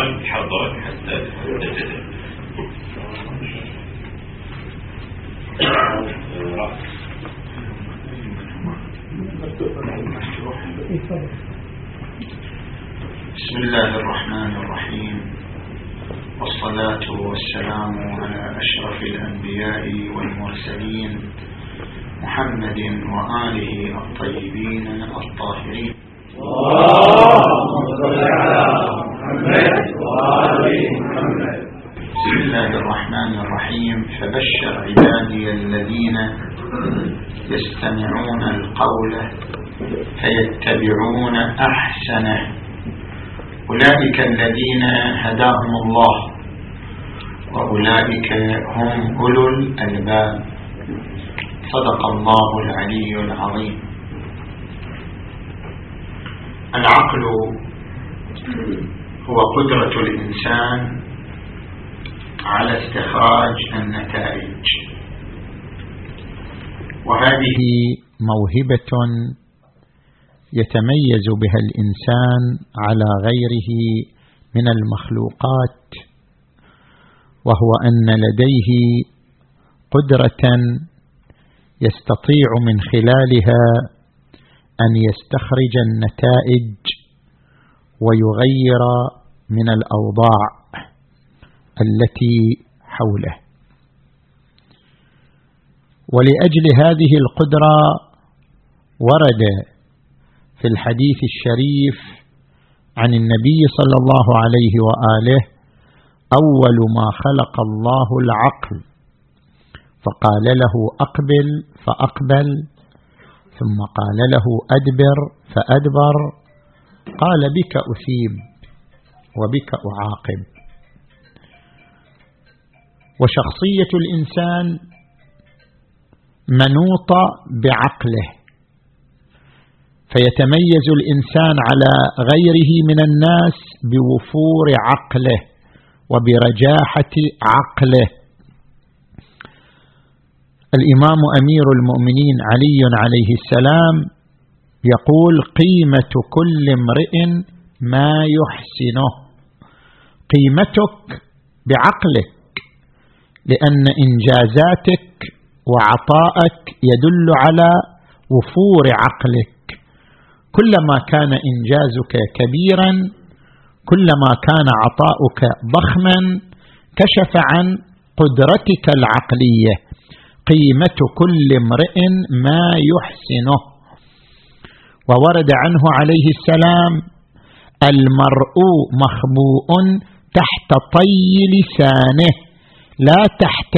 فإذا عنده سؤال يحضر حتى نبتدئ بسم الله الرحمن الرحيم. والصلاة والسلام على أشرف الأنبياء والمرسلين محمد وآله الطيبين الطاهرين. اللهم صل على بسم الله الرحمن الرحيم. فبشر عبادي الذين يستمعون القول فيتبعون أحسنه أولئك الذين هداهم الله وأولئك هم أولو الألباب. صدق الله العلي العظيم. العقل هو قدرة الإنسان على استخراج النتائج. وهذه موهبة يتميز بها الإنسان على غيره من المخلوقات وهو أن لديه قدرة يستطيع من خلالها أن يستخرج النتائج ويغير من الأوضاع التي حوله. ولأجل هذه القدرة ورد في الحديث الشريف عن النبي صلى الله عليه وآله أول ما خلق الله العقل فقال له أقبل فأقبل ثم قال له أدبر فأدبر قال بك أثيب وبك أعاقب. وشخصية الإنسان منوطة بعقله فيتميز الإنسان على غيره من الناس بوفور عقله وبرجاحة عقله. الإمام أمير المؤمنين علي عليه السلام يقول قيمة كل امرئ ما يحسنه. قيمتك بعقلك لأن إنجازاتك وعطائك يدل على وفور عقلك. كلما كان إنجازك كبيرا كلما كان عطاؤك ضخما كشف عن قدرتك العقلية. قيمة كل امرئ ما يحسنه. وورد عنه عليه السلام المرء مخبوء تحت طي لسانه لا تحت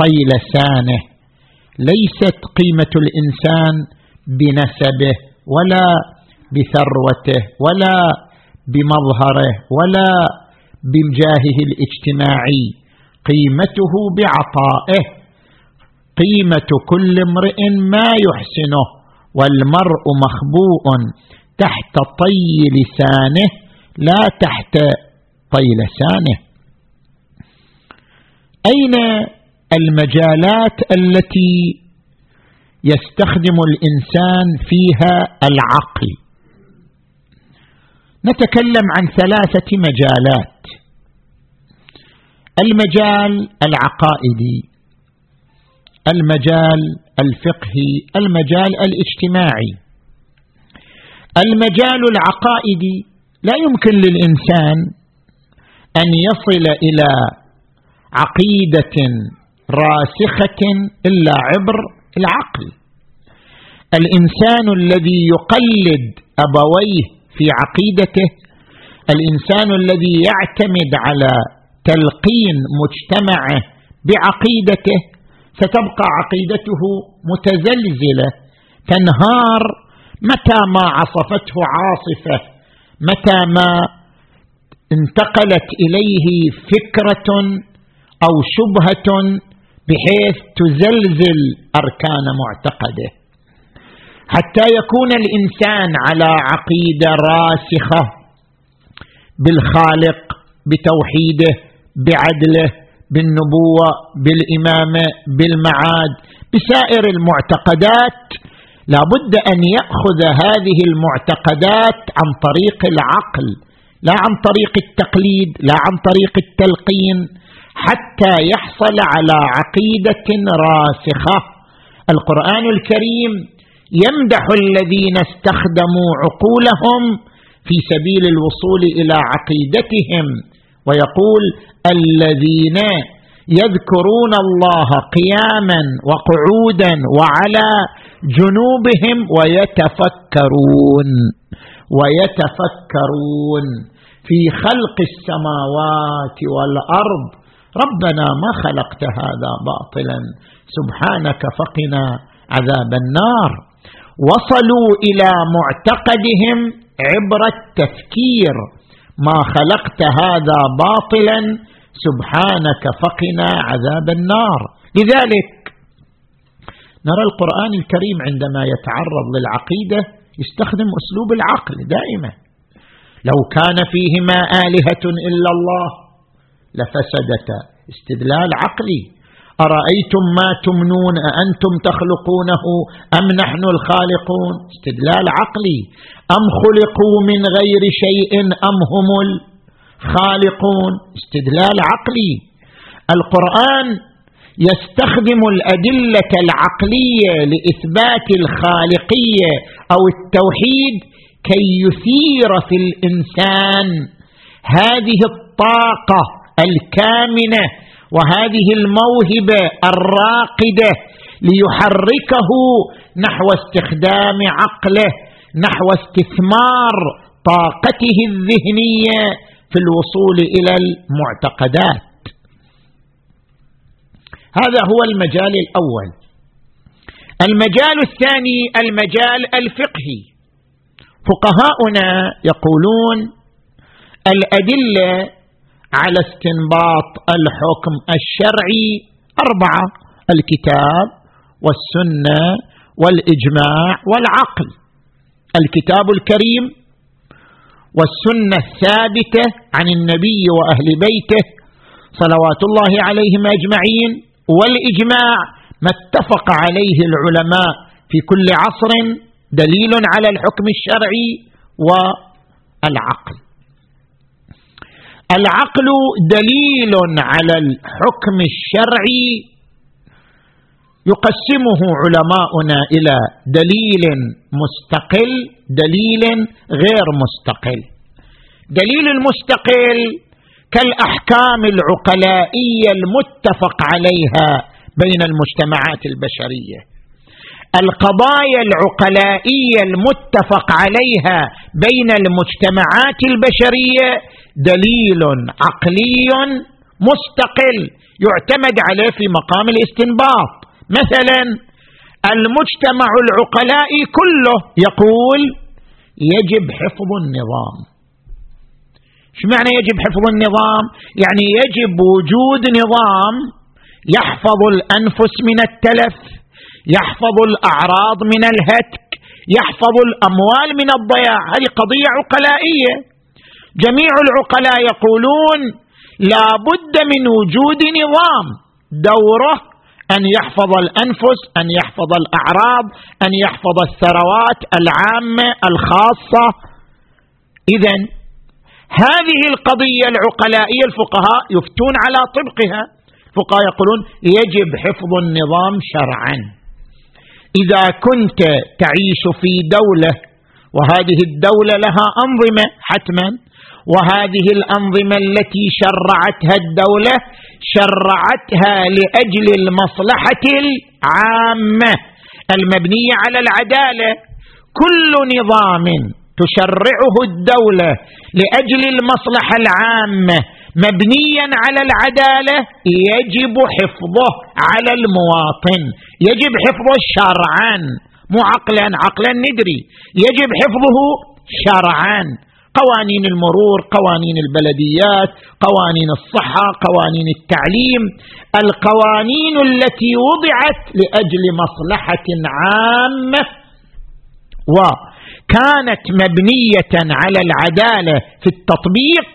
طي لسانه ليست قيمة الإنسان بنسبه ولا بثروته ولا بمظهره ولا بجاهه الاجتماعي قيمته بعطائه قيمة كل امرئ ما يحسنه. والمرء مخبوء تحت طي لسانه لا تحت طي لسانه. أين المجالات التي يستخدم الإنسان فيها العقل؟ نتكلم عن ثلاثة مجالات. المجال العقائدي المجال الفقهي المجال الاجتماعي. المجال العقائدي لا يمكن للإنسان أن يصل إلى عقيدة راسخة إلا عبر العقل. الإنسان الذي يقلد أبويه في عقيدته الإنسان الذي يعتمد على تلقين مجتمعه بعقيدته ستبقى عقيدته متزلزلة. تنهار متى ما عصفته عاصفة متى ما انتقلت إليه فكرة أو شبهة بحيث تزلزل أركان معتقده. حتى يكون الإنسان على عقيدة راسخة بالخالق بتوحيده بعدله بالنبوة بالإمامة بالمعاد بسائر المعتقدات. لا بد أن يأخذ هذه المعتقدات عن طريق العقل لا عن طريق التقليد لا عن طريق التلقين حتى يحصل على عقيدة راسخة. القرآن الكريم يمدح الذين استخدموا عقولهم في سبيل الوصول إلى عقيدتهم. ويقول الذين يذكرون الله قياما وقعودا وعلى جنوبهم ويتفكرون ويتفكرون في خلق السماوات والأرض. ربنا ما خلقت هذا باطلا سبحانك فقنا عذاب النار. وصلوا إلى معتقدهم عبر التفكير. ما خلقت هذا باطلا سبحانك فقنا عذاب النار. لذلك نرى القرآن الكريم عندما يتعرض للعقيدة يستخدم أسلوب العقل دائما. لو كان فيهما آلهة إلا الله لفسدتا استدلال عقلي. أرأيتم ما تمنون؟ أأنتم تخلقونه أم نحن الخالقون؟ استدلال عقلي. أم خلقوا من غير شيء أم هم الخالقون؟ استدلال عقلي. القرآن يستخدم الأدلة العقلية لإثبات الخالقية أو التوحيد كي يثير في الإنسان هذه الطاقة الكامنة وهذه الموهبة الراقدة ليحركه نحو استخدام عقله نحو استثمار طاقته الذهنية في الوصول إلى المعتقدات. هذا هو المجال الأول. المجال الثاني المجال الفقهي. فقهاؤنا يقولون الأدلة على استنباط الحكم الشرعي أربعة الكتاب والسنة والإجماع والعقل. الكتاب الكريم والسنة الثابتة عن النبي وأهل بيته صلوات الله عليهم أجمعين والإجماع ما اتفق عليه العلماء في كل عصر دليل على الحكم الشرعي والعقل. العقل دليل على الحكم الشرعي يقسمه علماؤنا إلى دليل مستقل دليل غير مستقل. دليل المستقل كالأحكام العقلائية المتفق عليها بين المجتمعات البشرية. القضايا العقلائية المتفق عليها بين المجتمعات البشرية دليل عقلي مستقل يعتمد عليه في مقام الاستنباط. مثلا المجتمع العقلائي كله يقول يجب حفظ النظام. شو معنى يجب حفظ النظام؟ يعني يجب وجود نظام يحفظ الأنفس من التلف يحفظ الأعراض من الهتك يحفظ الأموال من الضياع. هذه قضية عقلائية. جميع العقلاء يقولون لا بد من وجود نظام دوره أن يحفظ الأنفس أن يحفظ الأعراض أن يحفظ الثروات العامة الخاصة. اذا هذه القضية العقلائية الفقهاء يفتون على طبقها. الفقهاء يقولون يجب حفظ النظام شرعا. إذا كنت تعيش في دولة وهذه الدولة لها أنظمة حتما وهذه الأنظمة التي شرعتها الدولة شرعتها لأجل المصلحة العامة المبنية على العدالة. كل نظام تشرعه الدولة لأجل المصلحة العامة مبنيا على العدالة يجب حفظه على المواطن يجب حفظه شرعا مو عقلا عقلا ندري. يجب حفظه شرعا. قوانين المرور قوانين البلديات قوانين الصحة قوانين التعليم. القوانين التي وضعت لأجل مصلحة عامة. وكانت مبنية على العدالة في التطبيق.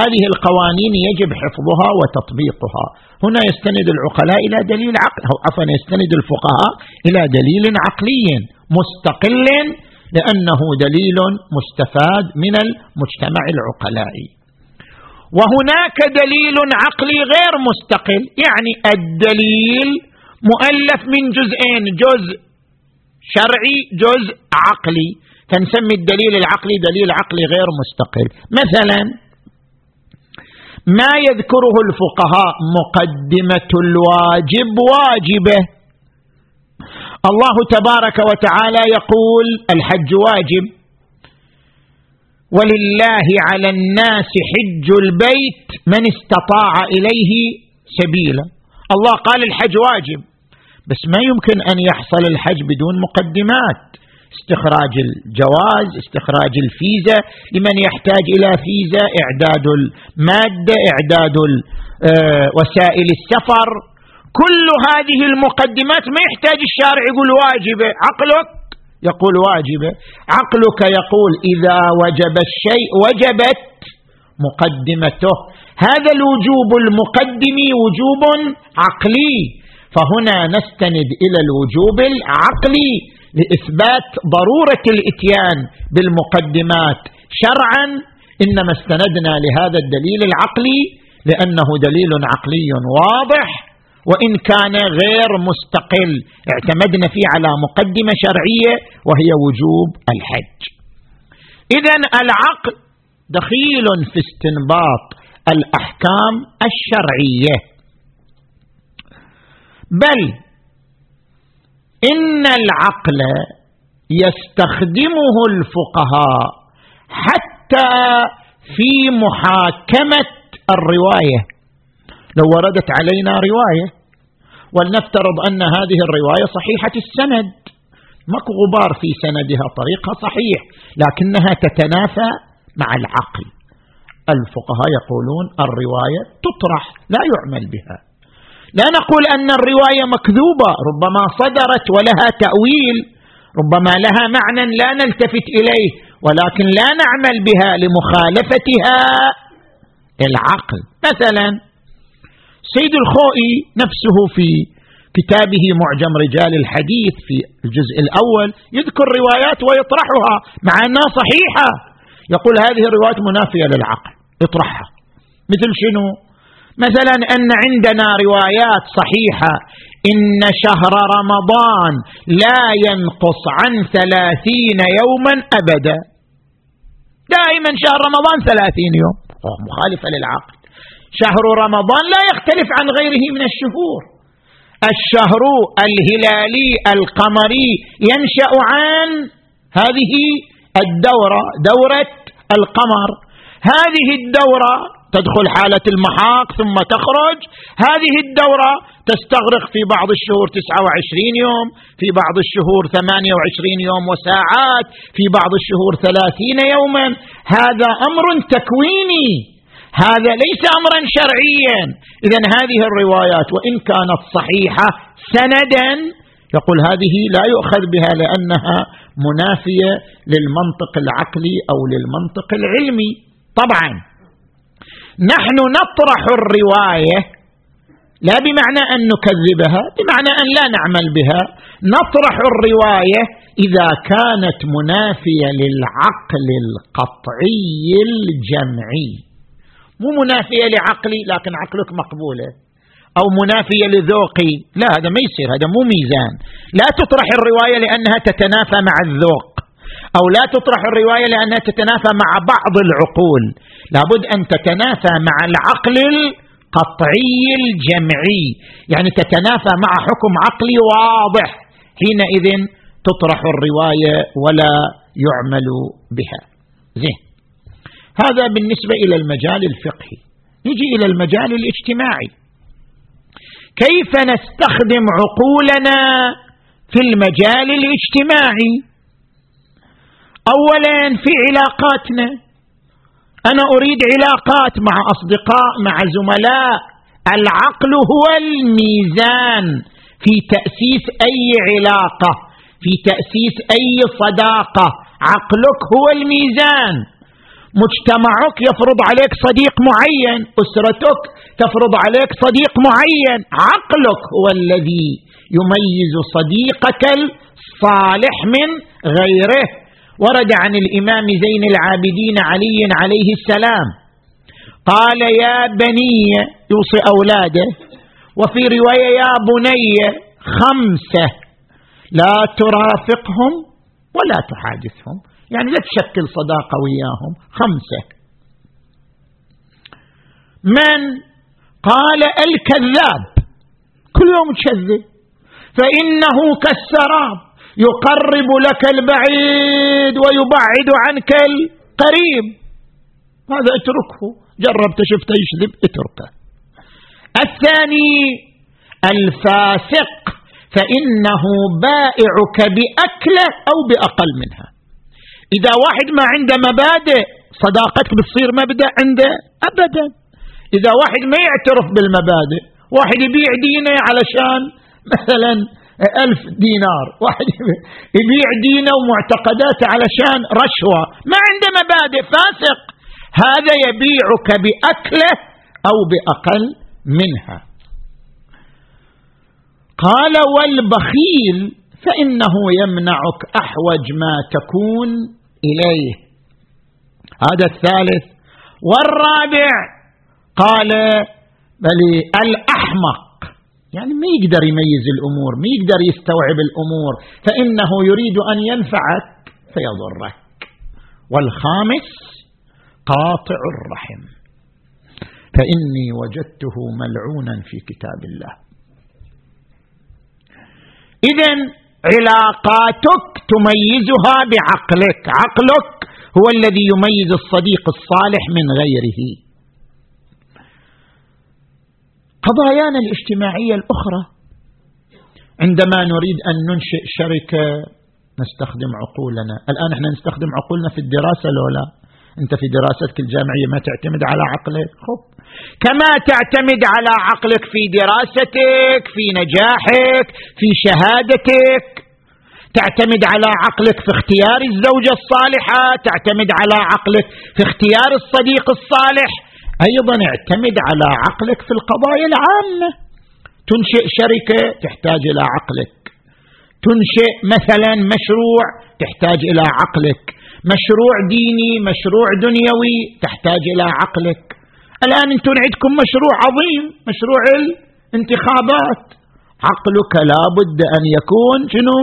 هذه القوانين يجب حفظها وتطبيقها. هنا يستند العقلاء إلى دليل عقل أو عفوا يستند الفقهاء إلى دليل عقلي مستقل لأنه دليل مستفاد من المجتمع العقلائي وهناك دليل عقلي غير مستقل يعني الدليل مؤلف من جزئين جزء شرعي جزء عقلي. فنسمي الدليل العقلي دليل عقلي غير مستقل. مثلا ما يذكره الفقهاء مقدمة الواجب واجبة. الله تبارك وتعالى يقول الحج واجب. ولله على الناس حج البيت من استطاع إليه سبيلا. الله قال الحج واجب بس ما يمكن أن يحصل الحج بدون مقدمات. استخراج الجواز استخراج الفيزا لمن يحتاج إلى فيزا إعداد المادة إعداد آه، وسائل السفر. كل هذه المقدمات ما يحتاج الشارع يقول واجبة. عقلك؟ يقول واجبة. عقلك يقول إذا وجب الشيء وجبت مقدمته. هذا الوجوب المقدم وجوب عقلي. فهنا نستند إلى الوجوب العقلي لإثبات ضرورة الإتيان بالمقدمات. شرعا إنما استندنا لهذا الدليل العقلي لأنه دليل عقلي واضح. وإن كان غير مستقل. اعتمدنا فيه على مقدمة شرعية وهي وجوب الحج. اذا العقل دخيل في استنباط الأحكام الشرعية. بل إن العقل يستخدمه الفقهاء حتى في محاكمة الرواية. لو وردت علينا رواية ولنفترض أن هذه الرواية صحيحة السند. ماكو غبار في سندها طريقها صحيح لكنها تتنافى مع العقل. الفقهاء يقولون الرواية تطرح لا يعمل بها. لا نقول أن الرواية مكذوبة ربما صدرت ولها تأويل ربما لها معنى لا نلتفت إليه ولكن لا نعمل بها لمخالفتها العقل. مثلا سيد الخوئي نفسه في كتابه معجم رجال الحديث في الجزء الأول يذكر روايات ويطرحها مع أنها صحيحة. يقول هذه الروايات منافية للعقل اطرحها. مثل شنو؟ مثلا أن عندنا روايات صحيحة إن شهر رمضان لا ينقص عن ثلاثين يوما ابدا. دائما شهر رمضان ثلاثين يوم. مخالفة للعقل. شهر رمضان لا يختلف عن غيره من الشهور. الشهر الهلالي القمري ينشأ عن هذه الدورة دورة القمر. هذه الدورة تدخل حالة المحاق ثم تخرج. هذه الدورة تستغرق في بعض الشهور 29 يوم في بعض الشهور 28 يوم وساعات في بعض الشهور 30 يوما. هذا أمر تكويني. هذا ليس أمرا شرعيا. إذا هذه الروايات وإن كانت صحيحة سندا يقول هذه لا يؤخذ بها لأنها منافية للمنطق العقلي أو للمنطق العلمي. طبعا نحن نطرح الرواية لا بمعنى أن نكذبها بمعنى أن لا نعمل بها. نطرح الرواية إذا كانت منافية للعقل القطعي الجمعي. مو منافية لعقلي لكن عقلك مقبولة. أو منافية لذوقي. لا هذا ما يصير هذا مو ميزان. لا تطرح الرواية لأنها تتنافى مع الذوق. أو لا تطرح الرواية لأنها تتنافى مع بعض العقول. لابد أن تتنافى مع العقل القطعي الجمعي. يعني تتنافى مع حكم عقلي واضح. حينئذ تطرح الرواية ولا يعمل بها. زين. هذا بالنسبة إلى المجال الفقهي. نجي إلى المجال الاجتماعي. كيف نستخدم عقولنا في المجال الاجتماعي؟ اولا في علاقاتنا. أنا أريد علاقات مع أصدقاء مع زملاء. العقل هو الميزان في تأسيس أي علاقة في تأسيس أي صداقة. عقلك هو الميزان. مجتمعك يفرض عليك صديق معين. أسرتك تفرض عليك صديق معين. عقلك هو الذي يميز صديقك الصالح من غيره. ورد عن الإمام زين العابدين علي عليه السلام قال يا بني يوصي أولاده وفي رواية يا بني خمسة لا ترافقهم ولا تحادثهم. يعني لا تشكل صداقة وياهم. خمسة. من قال الكذاب. كل يوم تكذب فإنه كالسراب. يقرب لك البعيد ويبعد عنك القريب. هذا اتركه. جربت شفته يشذب اتركه. الثاني الفاسق. فإنه بائعك بأكلة أو بأقل منها. إذا واحد ما عنده مبادئ صداقتك بتصير مبدأ عنده ابدا. إذا واحد ما يعترف بالمبادئ واحد يبيع دينه علشان مثلا ألف دينار واحد يبيع دينه ومعتقداته علشان رشوة. ما عنده مبادئ فاسق. هذا يبيعك بأكلة أو بأقل منها. قال والبخيل فإنه يمنعك أحوج ما تكون إليه. هذا الثالث. والرابع قال بل الأحمق. يعني ما يقدر يميز الأمور ما يقدر يستوعب الأمور. فإنه يريد أن ينفعك فيضرك. والخامس قاطع الرحم. فإني وجدته ملعونا في كتاب الله. اذا علاقاتك تميزها بعقلك. عقلك هو الذي يميز الصديق الصالح من غيره. قضايانا الاجتماعية الأخرى. عندما نريد أن ننشئ شركة نستخدم عقولنا. الآن إحنا نستخدم عقولنا في الدراسة لو لا؟ أنت في دراستك الجامعية ما تعتمد على عقلك؟ خب. كما تعتمد على عقلك في دراستك في نجاحك في شهادتك. تعتمد على عقلك في اختيار الزوجة الصالحة تعتمد على عقلك في اختيار الصديق الصالح. أيضا اعتمد على عقلك في القضايا العامة. تنشئ شركة تحتاج إلى عقلك. تنشئ مثلا مشروع تحتاج إلى عقلك. مشروع ديني مشروع دنيوي تحتاج إلى عقلك. الآن أنتم عندكم مشروع عظيم مشروع الانتخابات. عقلك لابد أن يكون شنو؟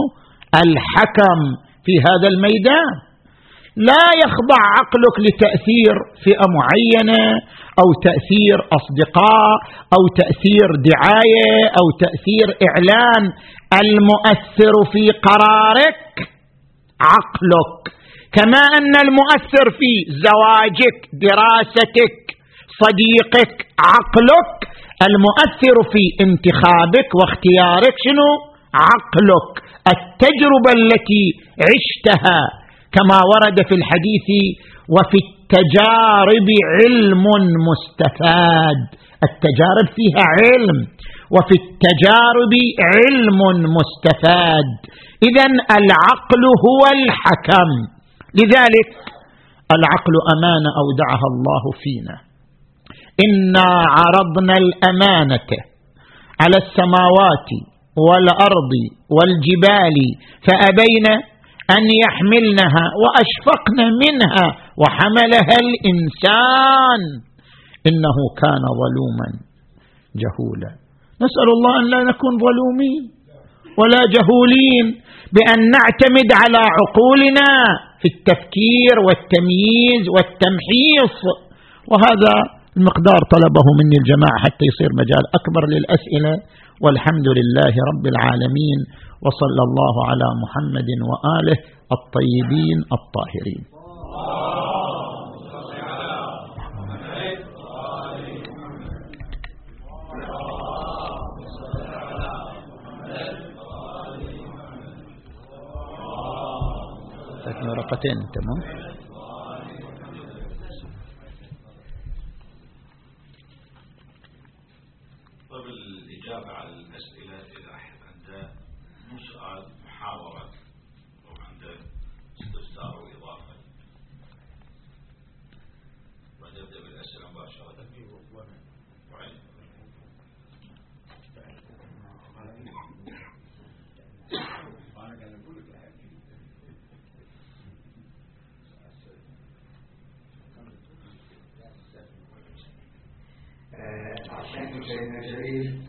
الحكم في هذا الميدان. لا يخضع عقلك لتأثير فئة معينة أو تأثير أصدقاء أو تأثير دعاية أو تأثير إعلان. المؤثر في قرارك عقلك كما أن المؤثر في زواجك دراستك صديقك عقلك. المؤثر في انتخابك واختيارك شنو؟ عقلك. التجربة التي عشتها كما ورد في الحديث وفي التجارب علم مستفاد. التجارب فيها علم وفي التجارب علم مستفاد. اذا العقل هو الحكم. لذلك العقل أمانة أودعها الله فينا. إنا عرضنا الأمانة على السماوات والأرض والجبال فأبين أن يحملنها وأشفقن منها وحملها الإنسان. إنه كان ظلوما جهولا. نسأل الله أن لا نكون ظلومين ولا جهولين بأن نعتمد على عقولنا في التفكير والتمييز والتمحيص. وهذا المقدار طلبه مني الجماعة حتى يصير مجال أكبر للأسئلة. والحمد لله رب العالمين وصلى الله على محمد وآله الطيبين الطاهرين. ورقتين تمام؟ سيدنا جليل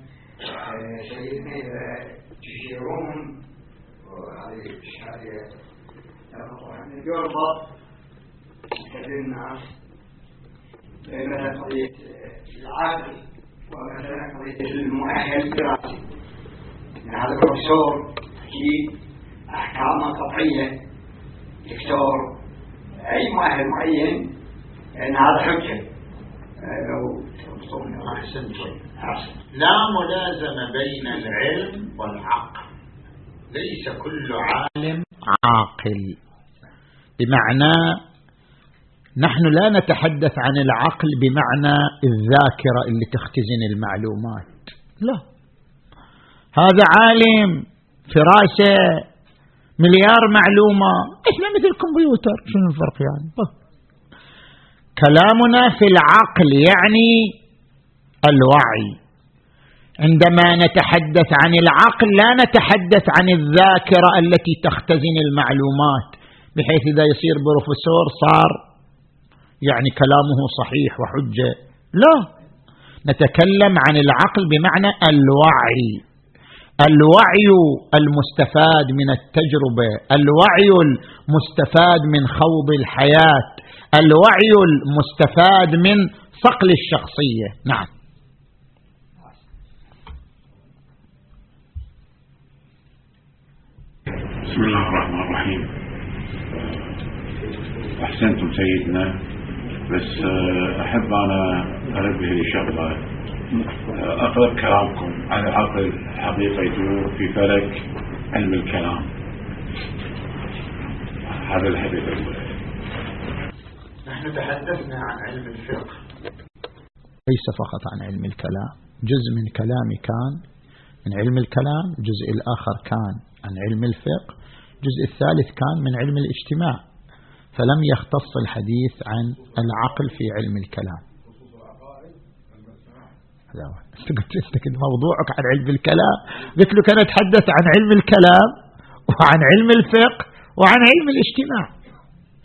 سيدنا إذا تشيرون وهذه الشهادة يربط الناس مثلا قضية العقل ومثلا قضية المؤهل الدراسي يعني هذا بروفيسور أكيد أحكامه قطعية دكتور أي مؤهل معين؟ لأن هذا حجة. لو أحسن لا ملازمة بين العلم والعقل. ليس كل عالم عاقل. بمعنى نحن لا نتحدث عن العقل بمعنى الذاكرة اللي تختزن المعلومات. لا. هذا عالم فراسة مليار معلومة. إحنا مثل الكمبيوتر. شنو الفرق يعني؟ كلامنا في العقل يعني الوعي. عندما نتحدث عن العقل لا نتحدث عن الذاكرة التي تختزن المعلومات بحيث إذا يصير بروفيسور صار يعني كلامه صحيح وحجة. لا. نتكلم عن العقل بمعنى الوعي. الوعي المستفاد من التجربة الوعي المستفاد من خوض الحياة الوعي المستفاد من صقل الشخصية. نعم. بسم الله الرحمن الرحيم. أحسنتم سيدنا. بس آه، أحب أنا أنبه لشغلة آه، أقرب كلامكم على عقل حقيقة يدور في فلك علم الكلام. هذا الهدف الأول نحن تحدثنا عن علم الفقه. ليس فقط عن علم الكلام. جزء من كلامي كان من علم الكلام جزء الآخر كان عن علم الفقه. الجزء الثالث كان من علم الاجتماع فلم يختص الحديث عن العقل في علم الكلام. لا انت قلت موضوعك عن علم الكلام. قلت لك أنا اتحدث عن علم الكلام وعن علم الفقه وعن علم الاجتماع.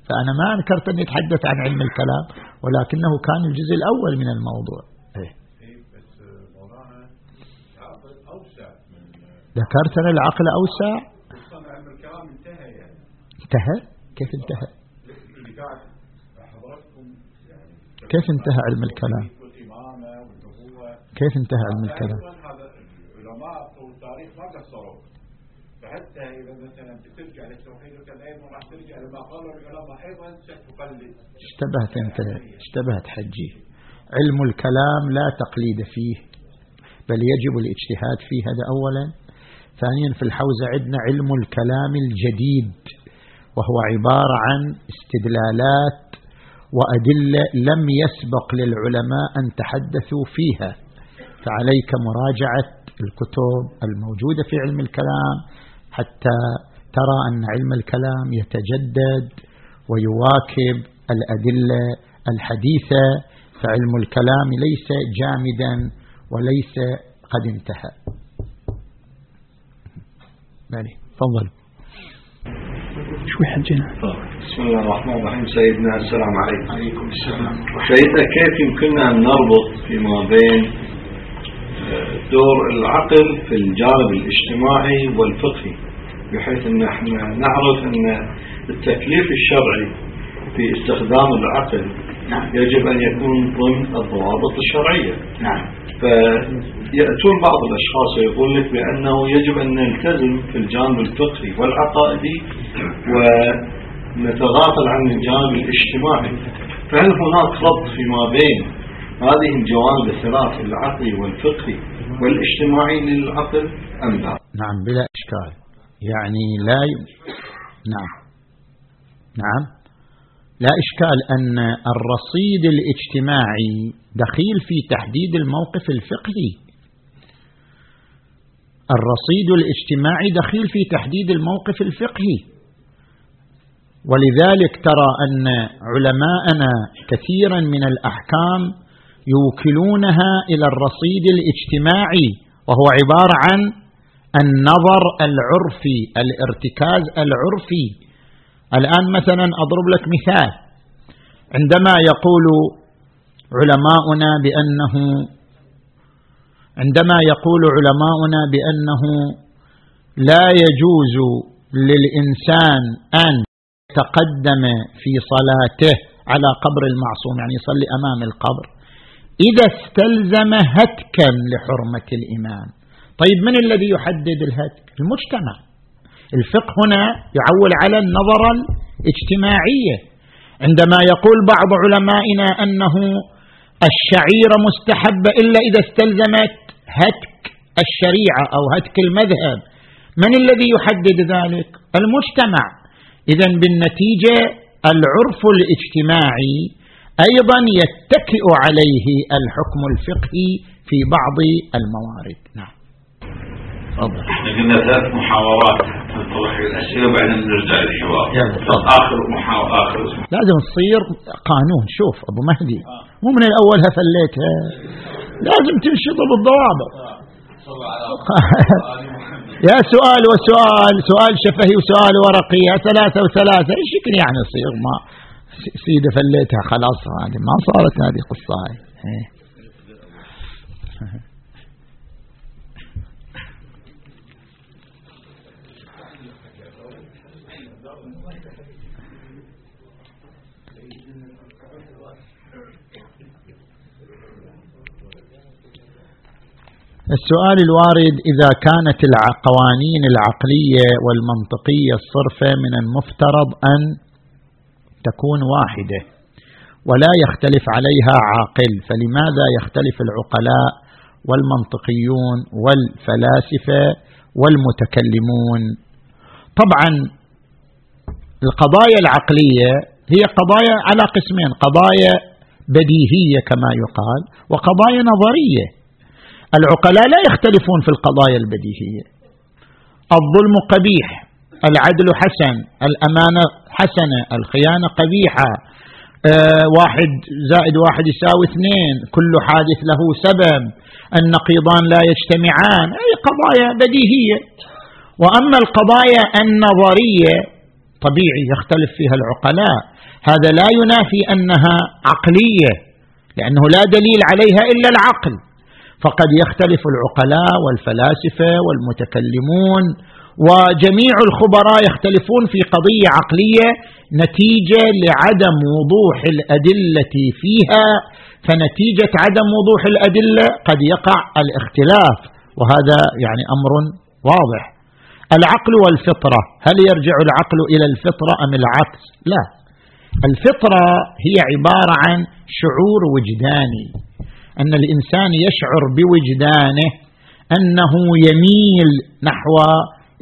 فأنا ما أنكرت اني اتحدث عن علم الكلام ولكنه كان الجزء الأول من الموضوع. إيه. ذكرت أنا العقل أوسع؟ انتهى؟ كيف انتهى؟ كيف انتهى علم الكلام؟ كيف انتهى علم الكلام؟ العلماء طول التاريخ ما قصروا فحتى اذا مثلا ترجع للتوحيد أيضا راح ترجع لما قالوا العلماء أيضا ستقلد اشتبهت انت اشتبهت حجي. علم الكلام لا تقليد فيه بل يجب الاجتهاد فيه هذا اولا. ثانيا في الحوزة عندنا علم الكلام الجديد. وهو عبارة عن استدلالات وأدلة لم يسبق للعلماء أن تحدثوا فيها. فعليك مراجعة الكتب الموجودة في علم الكلام حتى ترى أن علم الكلام يتجدد ويواكب الأدلة الحديثة فعلم الكلام ليس جامدا وليس قد انتهى. مالي تفضل. شوي حجنا بسم الله الرحمن الرحيم. سيدنا السلام عليكم. عليكم السلام. سيدنا كيف يمكننا أن نربط فيما بين آه، دور العقل في الجانب الاجتماعي والفقهي بحيث أن إحنا نعرف أن التكليف الشرعي في استخدام العقل نعم. يجب أن يكون ضمن الضوابط الشرعية. نعم. فيأتون بعض الأشخاص ويقول لك بأنه يجب أن نلتزم في الجانب الفقهي والعقائدي ونتغافل عن الجانب الاجتماعي. فهل هناك ربط فيما بين هذه الجوانب الثلاث العقلي والفقهي والاجتماعي للعقل أم لا؟ نعم بلا إشكال. يعني لا ي... نعم. نعم. لا إشكال أن الرصيد الاجتماعي دخيل في تحديد الموقف الفقهي. الرصيد الاجتماعي دخيل في تحديد الموقف الفقهي. ولذلك ترى أن علماءنا كثيرا من الأحكام يوكلونها إلى الرصيد الاجتماعي وهو عبارة عن النظر العرفي الارتكاز العرفي. الآن مثلا أضرب لك مثال. عندما يقول علماؤنا بأنه عندما يقول علماؤنا بأنه لا يجوز للإنسان أن يتقدم في صلاته على قبر المعصوم يعني يصلي أمام القبر إذا استلزم هتكا لحرمة الإمام. طيب من الذي يحدد الهتك؟ المجتمع. الفقه هنا يعول على النظر الاجتماعية عندما يقول بعض علمائنا أنه الشعيرة مستحبة إلا إذا استلزمت هتك الشريعة أو هتك المذهب. من الذي يحدد ذلك؟ المجتمع. إذا بالنتيجة العرف الاجتماعي أيضا يتكئ عليه الحكم الفقهي في بعض الموارد. نعم. تفضل. إحنا قلنا ثلاث محاورات نطرح الأسئلة وبعدين نرجع للحوار. آخر محاور آخر لازم تصير قانون. شوف أبو مهدي مو من الأول هفليتها لازم تنشط بالضوابط يا سؤال وسؤال سؤال شفهي وسؤال ورقي يا ثلاثة وثلاثة إيش يمكن يعني يصير؟ ما سيدة فليتها خلاص هذه ما صارت هذه قصة هاي. السؤال الوارد إذا كانت القوانين العقلية والمنطقية الصرفة من المفترض أن تكون واحدة ولا يختلف عليها عاقل فلماذا يختلف العقلاء والمنطقيون والفلاسفة والمتكلمون؟ طبعا القضايا العقلية هي قضايا على قسمين قضايا بديهية كما يقال وقضايا نظرية. العقلاء لا يختلفون في القضايا البديهية. الظلم قبيح العدل حسن الأمانة حسنة الخيانة قبيحة. آه واحد زائد واحد يساوي اثنين كل حادث له سبب. النقيضان لا يجتمعان أي قضايا بديهية. وأما القضايا النظرية طبيعي يختلف فيها العقلاء. هذا لا ينافي أنها عقلية لأنه لا دليل عليها إلا العقل. فقد يختلف العقلاء والفلاسفة والمتكلمون وجميع الخبراء يختلفون في قضية عقلية نتيجة لعدم وضوح الأدلة فيها. فنتيجة عدم وضوح الأدلة قد يقع الاختلاف وهذا يعني أمر واضح. العقل والفطرة هل يرجع العقل إلى الفطرة أم العكس؟ لا. الفطرة هي عبارة عن شعور وجداني. أن الإنسان يشعر بوجدانه أنه يميل نحو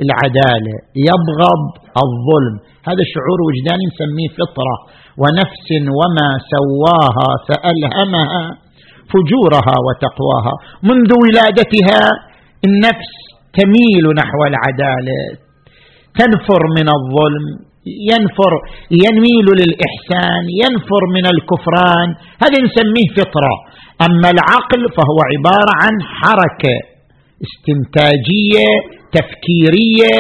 العدالة يبغض الظلم. هذا شعور وجداني نسميه فطرة. ونفس وما سواها فألهمها فجورها وتقواها. منذ ولادتها النفس تميل نحو العدالة. تنفر من الظلم ينفر يميل للإحسان ينفر من الكفران. هذا نسميه فطرة. أما العقل فهو عبارة عن حركة استنتاجية تفكيرية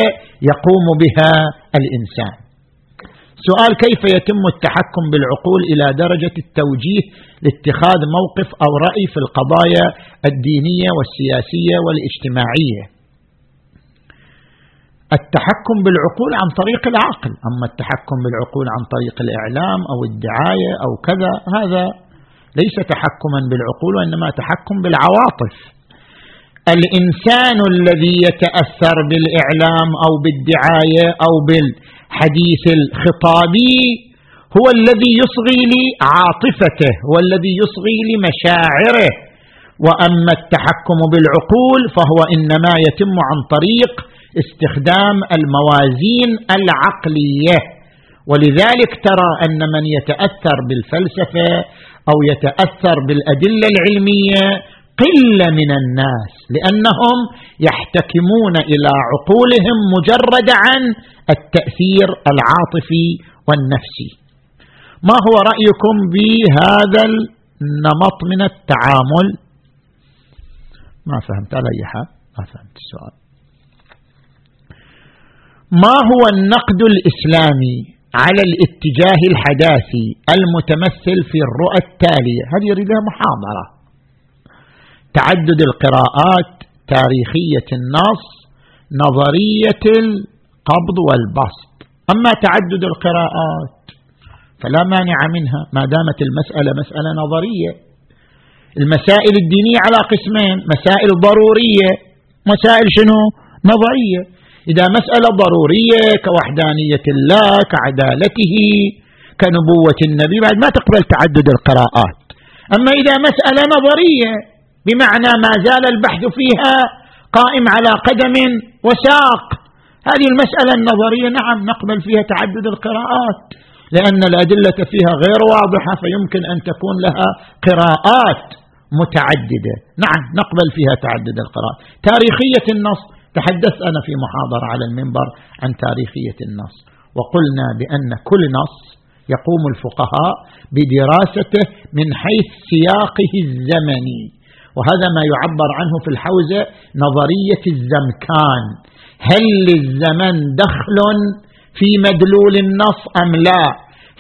يقوم بها الإنسان. سؤال كيف يتم التحكم بالعقول إلى درجة التوجيه لاتخاذ موقف أو رأي في القضايا الدينية والسياسية والاجتماعية؟ التحكم بالعقول عن طريق العقل. أما التحكم بالعقول عن طريق الإعلام أو الدعاية أو كذا هذا ليس تحكما بالعقول وإنما تحكم بالعواطف. الإنسان الذي يتأثر بالإعلام أو بالدعاية أو بالحديث الخطابي هو الذي يصغي لعاطفته هو الذي يصغي لمشاعره وأما التحكم بالعقول فهو إنما يتم عن طريق استخدام الموازين العقلية. ولذلك ترى أن من يتأثر بالفلسفة أو يتأثر بالأدلة العلمية قلة من الناس لأنهم يحتكمون إلى عقولهم مجرد عن التأثير العاطفي والنفسي. ما هو رأيكم بهذا النمط من التعامل؟ ما فهمت على أي حال؟ ما فهمت السؤال. ما هو النقد الإسلامي؟ على الاتجاه الحداثي المتمثل في الرؤى التالية. هذه يريدها محاضرة. تعدد القراءات تاريخية النص نظرية القبض والبسط. أما تعدد القراءات فلا مانع منها ما دامت المسألة مسألة نظرية. المسائل الدينية على قسمين مسائل ضرورية مسائل شنو؟ نظرية. إذا مسألة ضرورية كوحدانية الله كعدالته كنبوة النبي بعد ما تقبل تعدد القراءات. أما إذا مسألة نظرية بمعنى ما زال البحث فيها قائم على قدم وساق. هذه المسألة النظرية نعم نقبل فيها تعدد القراءات لأن الأدلة فيها غير واضحة فيمكن أن تكون لها قراءات متعددة. نعم نقبل فيها تعدد القراءات. تاريخية النص تحدثت أنا في محاضرة على المنبر عن تاريخية النص وقلنا بأن كل نص يقوم الفقهاء بدراسته من حيث سياقه الزمني وهذا ما يعبر عنه في الحوزة نظرية الزمكان هل للزمن دخل في مدلول النص أم لا؟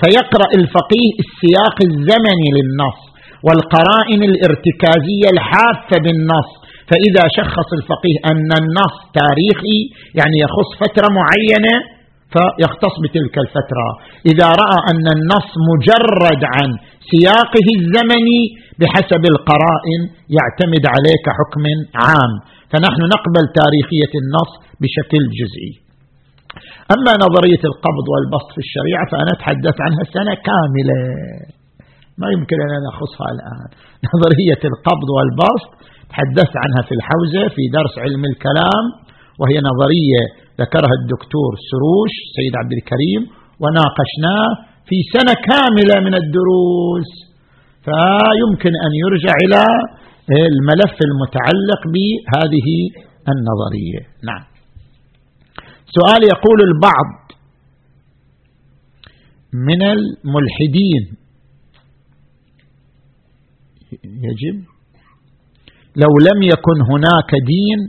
فيقرأ الفقيه السياق الزمني للنص والقرائن الارتكازية الحافة بالنص فإذا شخص الفقيه أن النص تاريخي يعني يخص فترة معينة فيختص بتلك الفترة. إذا رأى أن النص مجرد عن سياقه الزمني بحسب القرائن يعتمد عليه كحكم عام. فنحن نقبل تاريخية النص بشكل جزئي. أما نظرية القبض والبسط في الشريعة فأنا أتحدث عنها سنه كاملة. ما يمكن أن نخصها الآن. نظرية القبض والبسط تحدثت عنها في الحوزة في درس علم الكلام وهي نظرية ذكرها الدكتور سروش سيد عبد الكريم وناقشناه في سنة كاملة من الدروس. فيمكن أن يرجع إلى الملف المتعلق بهذه النظرية. نعم. سؤال يقول البعض من الملحدين. يجب؟ لو لم يكن هناك دين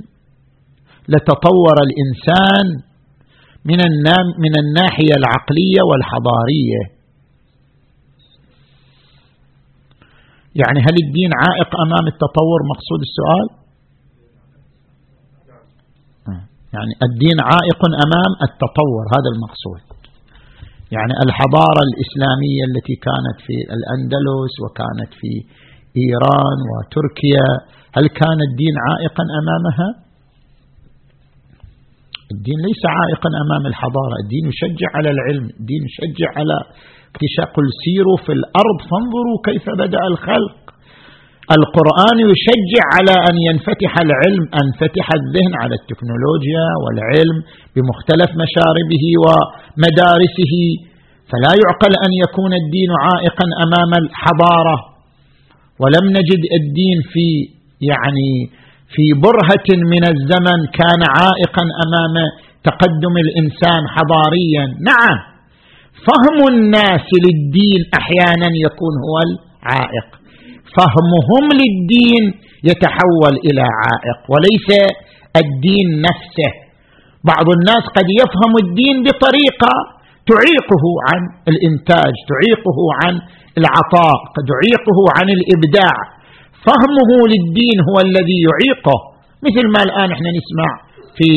لتطور الإنسان من من الناحية العقلية والحضارية. يعني هل الدين عائق أمام التطور؟ مقصود السؤال؟ يعني الدين عائق أمام التطور هذا المقصود. يعني الحضارة الإسلامية التي كانت في الأندلس وكانت في إيران وتركيا هل كان الدين عائقا أمامها؟ الدين ليس عائقا أمام الحضارة الدين يشجع على العلم الدين يشجع على اكتشاف قل سيروا في الأرض فانظروا كيف بدأ الخلق. القرآن يشجع على أن ينفتح العلم أن فتح الذهن على التكنولوجيا والعلم بمختلف مشاربه ومدارسه. فلا يعقل أن يكون الدين عائقا أمام الحضارة. ولم نجد الدين في يعني في برهة من الزمن كان عائقا أمام تقدم الإنسان حضاريا. نعم فهم الناس للدين أحيانا يكون هو العائق. فهمهم للدين يتحول إلى عائق وليس الدين نفسه. بعض الناس قد يفهم الدين بطريقة تعيقه عن الإنتاج تعيقه عن العطاء قد يعيقه عن الإبداع. فهمه للدين هو الذي يعيقه. مثل ما الآن إحنا نسمع في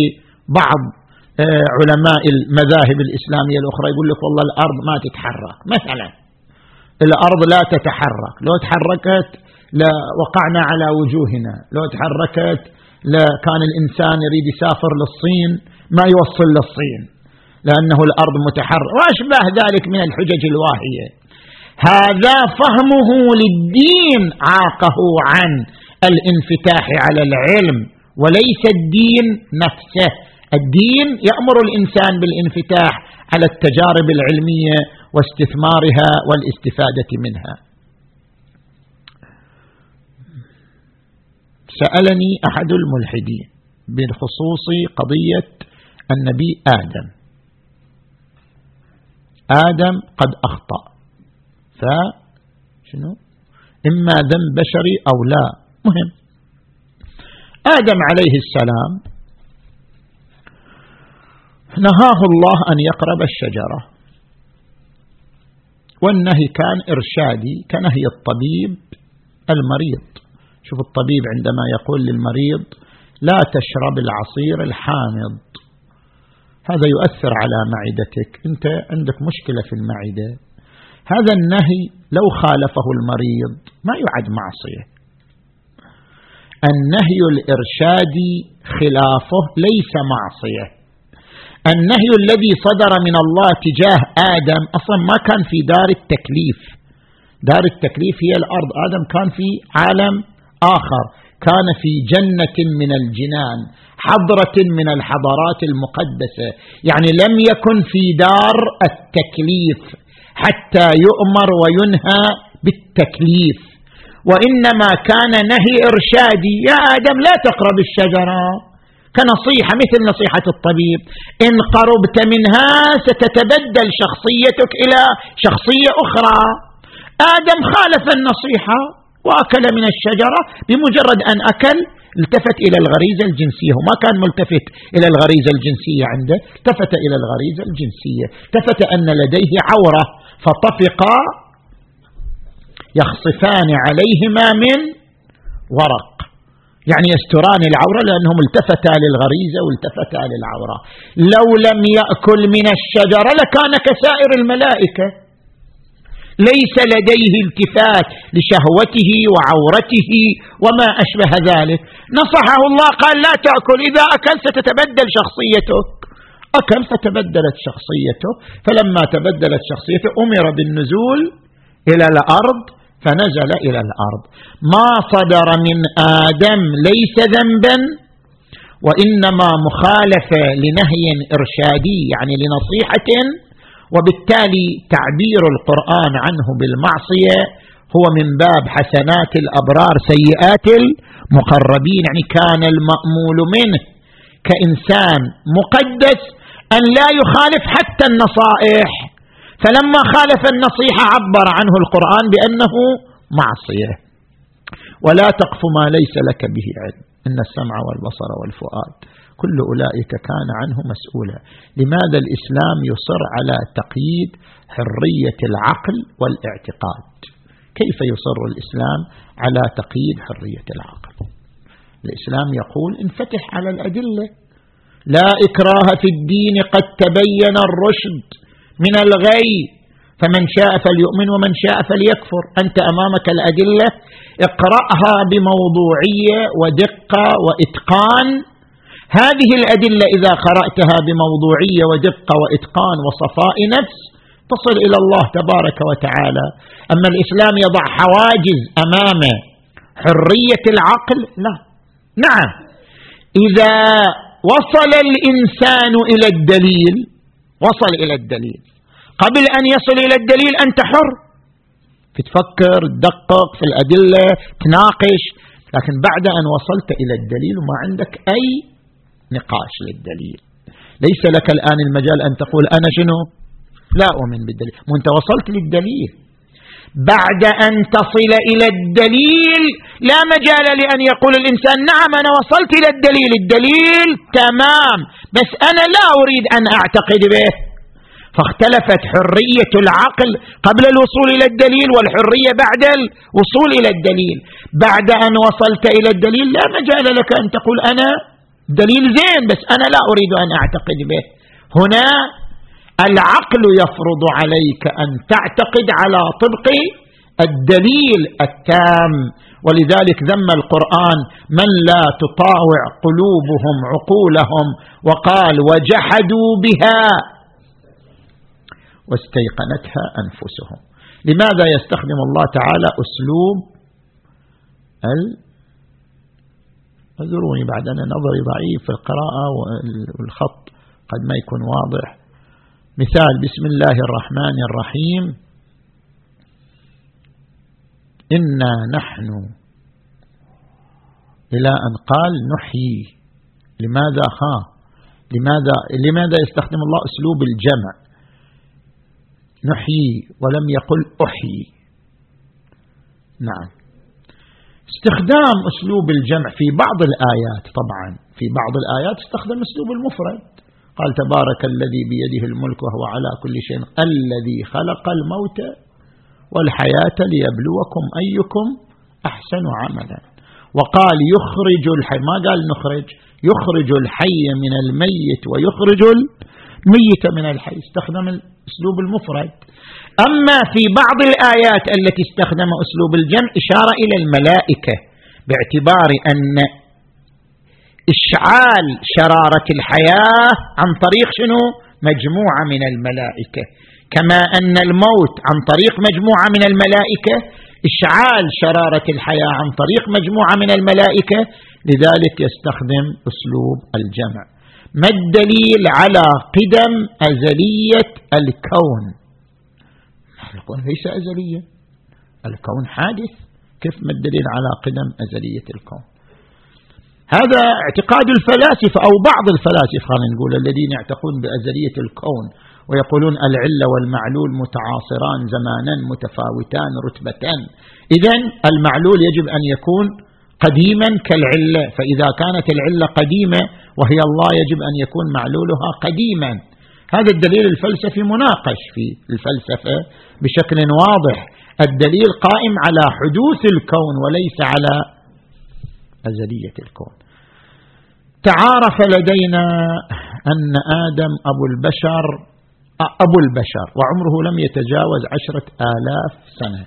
بعض آه، علماء المذاهب الإسلامية الأخرى يقول لك والله الأرض ما تتحرك. مثلا الأرض لا تتحرك. لو تحركت لوقعنا على وجوهنا. لو تحركت لكان الإنسان يريد يسافر للصين ما يوصل للصين. لأنه الأرض متحرك وأشباه ذلك من الحجج الواهية. هذا فهمه للدين عاقه عن الانفتاح على العلم وليس الدين نفسه. الدين يأمر الإنسان بالانفتاح على التجارب العلمية واستثمارها والاستفادة منها. سألني أحد الملحدين بخصوص قضية النبي آدم. آدم قد أخطأ. فشنو إما ذنب بشري أو لا. مهم. آدم عليه السلام نهاه الله أن يقرب الشجرة. والنهي كان إرشادي كنهي الطبيب المريض. شوف الطبيب عندما يقول للمريض لا تشرب العصير الحامض. هذا يؤثر على معدتك. أنت عندك مشكلة في المعدة. هذا النهي لو خالفه المريض ما يعد معصية. النهي الارشادي خلافه ليس معصية. النهي الذي صدر من الله تجاه آدم أصلا ما كان في دار التكليف. دار التكليف هي الأرض. آدم كان في عالم آخر. كان في جنة من الجنان. حضرة من الحضارات المقدسة. يعني لم يكن في دار التكليف حتى يؤمر وينهى بالتكليف. وإنما كان نهي إرشادي. يا آدم لا تقرب الشجرة. كنصيحة مثل نصيحة الطبيب. إن قربت منها ستتبدل شخصيتك إلى شخصية أخرى. آدم خالف النصيحة. وأكل من الشجرة بمجرد أن أكل التفت إلى الغريزه الجنسيه وما كان ملتفت إلى الغريزه الجنسيه عنده التفت إلى الغريزه الجنسيه التفت أن لديه عورة فطفقا يخصفان عليهما من ورق. يعني يستران العورة لأنهم التفتا للغريزة والتفتا للعورة. لو لم يأكل من الشجرة لكان كسائر الملائكة. ليس لديه التفات لشهوته وعورته وما أشبه ذلك. نصحه الله قال لا تأكل إذا أكل ستتبدل شخصيتك. أكل فتبدلت شخصيته فلما تبدلت شخصيته أمر بالنزول إلى الأرض فنزل إلى الأرض. ما صدر من آدم ليس ذنبا وإنما مخالفه لنهي إرشادي يعني لنصيحة وبالتالي تعبير القرآن عنه بالمعصية هو من باب حسنات الأبرار سيئات المقربين يعني كان المأمول منه كإنسان مقدس أن لا يخالف حتى النصائح. فلما خالف النصيحة عبر عنه القرآن بأنه معصية. ولا تقف ما ليس لك به علم. إن السمع والبصر والفؤاد كل أولئك كان عنه مسؤولا. لماذا الإسلام يصر على تقييد حرية العقل والاعتقاد؟ كيف يصر الإسلام على تقييد حرية العقل؟ الإسلام يقول انفتح على الأدلة. لا إكراه في الدين قد تبين الرشد من الغي. فمن شاء فليؤمن ومن شاء فليكفر. أنت أمامك الأدلة. اقرأها بموضوعية ودقة وإتقان. هذه الأدلة إذا قرأتها بموضوعية ودقة وإتقان وصفاء نفس تصل إلى الله تبارك وتعالى. أما الإسلام يضع حواجز أمام حرية العقل لا. نعم. إذا وصل الإنسان إلى الدليل وصل إلى الدليل. قبل أن يصل إلى الدليل أنت حر. تفكر تدقق في الأدلة تناقش لكن بعد أن وصلت إلى الدليل وما عندك أي نقاش للدليل. ليس لك الآن المجال أن تقول أنا شنو؟ لا أؤمن بالدليل. وأنت وصلت للدليل. بعد أن تصل إلى الدليل لا مجال لأن يقول الإنسان نعم أنا وصلت إلى الدليل. الدليل تمام بس أنا لا أريد أن أعتقد به. فاختلفت حرية العقل قبل الوصول إلى الدليل والحرية بعد الوصول إلى الدليل. بعد أن وصلت إلى الدليل لا مجال لك أن تقول أنا دليل زين بس أنا لا أريد أن أعتقد به. هنا العقل يفرض عليك أن تعتقد على طبق الدليل التام. ولذلك ذم القرآن من لا تطاوع قلوبهم عقولهم وقال وجحدوا بها واستيقنتها أنفسهم. لماذا يستخدم الله تعالى أسلوب اعذروني بعد أن نظري ضعيف في القراءة والخط قد ما يكون واضح. مثال بسم الله الرحمن الرحيم. إنا نحن. إلى أن قال نحيي. لماذا ها لماذا؟ لماذا يستخدم الله أسلوب الجمع؟ نحيي ولم يقل أحيي. نعم. استخدام أسلوب الجمع في بعض الآيات طبعا في بعض الآيات استخدم أسلوب المفرد. قال تبارك الذي بيده الملك وهو على كل شيء الذي خلق الموت والحياة ليبلوكم أيكم أحسن عملا. وقال يخرج الحي ما قال نخرج يخرج الحي من الميت ويخرج الميت من الحي. استخدم الأسلوب المفرد. أما في بعض الآيات التي استخدم أسلوب الجمع إشارة إلى الملائكة باعتبار أن إشعال شرارة الحياة عن طريق شنو؟ مجموعة من الملائكة. كما أن الموت عن طريق مجموعة من الملائكة إشعال شرارة الحياة عن طريق مجموعة من الملائكة لذلك يستخدم أسلوب الجمع. ما الدليل على قدم أزلية الكون؟ الكون ليس أزليا الكون حادث. كيف ما الدليل على قدم أزلية الكون؟ هذا اعتقاد الفلاسفة أو بعض الفلاسفة خلينا نقول الذين يعتقدون بأزلية الكون ويقولون العلة والمعلول متعاصران زمانا متفاوتان رتبة إذا المعلول يجب أن يكون قديما كالعلة. فإذا كانت العلة قديمة وهي الله يجب أن يكون معلولها قديما. هذا الدليل الفلسفي مناقش في الفلسفة بشكل واضح. الدليل قائم على حدوث الكون وليس على أزلية الكون. تعارف لدينا أن آدم أبو البشر أبو البشر وعمره لم يتجاوز عشرة آلاف سنة.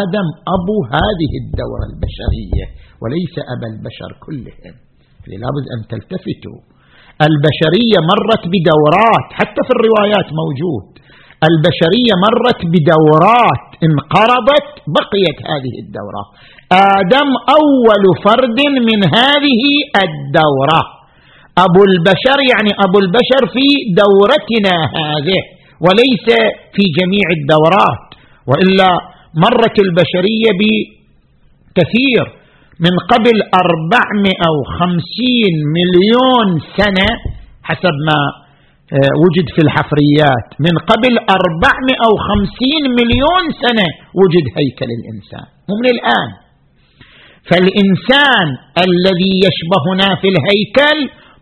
آدم أبو هذه الدورة البشرية وليس أبا البشر كلهم. لابد أن تلتفتوا. البشرية مرت بدورات حتى في الروايات موجود. البشرية مرت بدورات انقرضت بقيت هذه الدورة. آدم أول فرد من هذه الدورة. أبو البشر يعني أبو البشر في دورتنا هذه وليس في جميع الدورات. وإلا مرت البشرية بكثير. من قبل أربعمائة وخمسين مليون سنة حسب ما آه، وجد في الحفريات. من قبل أربعمائة وخمسين مليون سنة وجد هيكل الإنسان. مو من الآن. فالإنسان الذي يشبهنا في الهيكل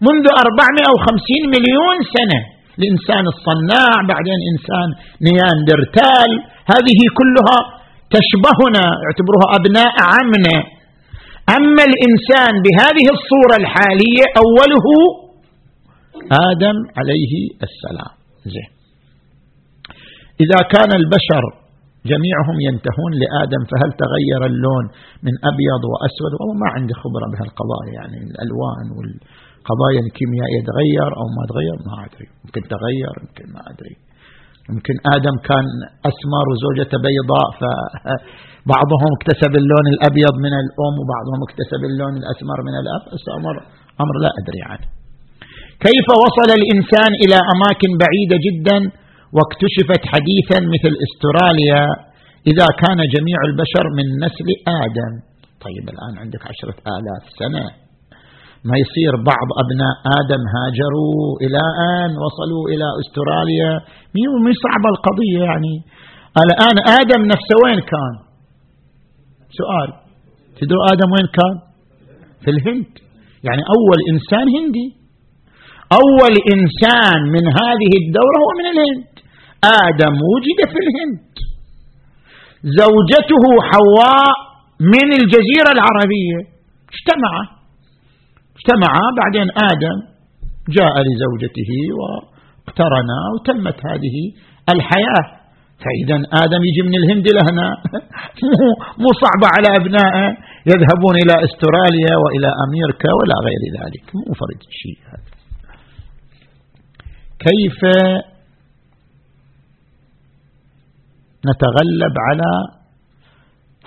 منذ أربعمائة وخمسين مليون سنة. الإنسان الصناع بعدين إنسان نياندرتال. هذه كلها تشبهنا يعتبرها أبناء عمنا. أما الإنسان بهذه الصورة الحالية أوله آدم عليه السلام. زين. إذا كان البشر جميعهم ينتهون لآدم فهل تغير اللون من أبيض وأسود؟ والله ما عندي خبرة بهالقضايا يعني الألوان والقضايا الكيميائية تغير أو ما تغير؟ ما أدري. يمكن تغير يمكن ما أدري. يمكن آدم كان أسمر وزوجته بيضاء فبعضهم اكتسب اللون الأبيض من الأم وبعضهم اكتسب اللون الأسمر من الأب. أمر أمر لا أدري عنه كيف وصل الإنسان إلى أماكن بعيدة جدا واكتشفت حديثا مثل استراليا؟ إذا كان جميع البشر من نسل آدم. طيب الآن عندك عشرة آلاف سنة. ما يصير بعض أبناء آدم هاجروا إلى أن وصلوا إلى أستراليا. مو صعبة القضية يعني. الآن آدم نفسه وين كان؟ سؤال. تدروا آدم وين كان؟ في الهند. يعني أول إنسان هندي. أول إنسان من هذه الدورة هو من الهند. آدم وجد في الهند. زوجته حواء من الجزيرة العربية. اجتمع. اجتمعا بعدين آدم جاء لزوجته واقترنا وتمت هذه الحياة. فإذا آدم يجي من الهند لهنا مو صعبة على أبنائه. يذهبون إلى أستراليا وإلى أمريكا ولا غير ذلك. مو فرد شيء. هذا كيف نتغلب على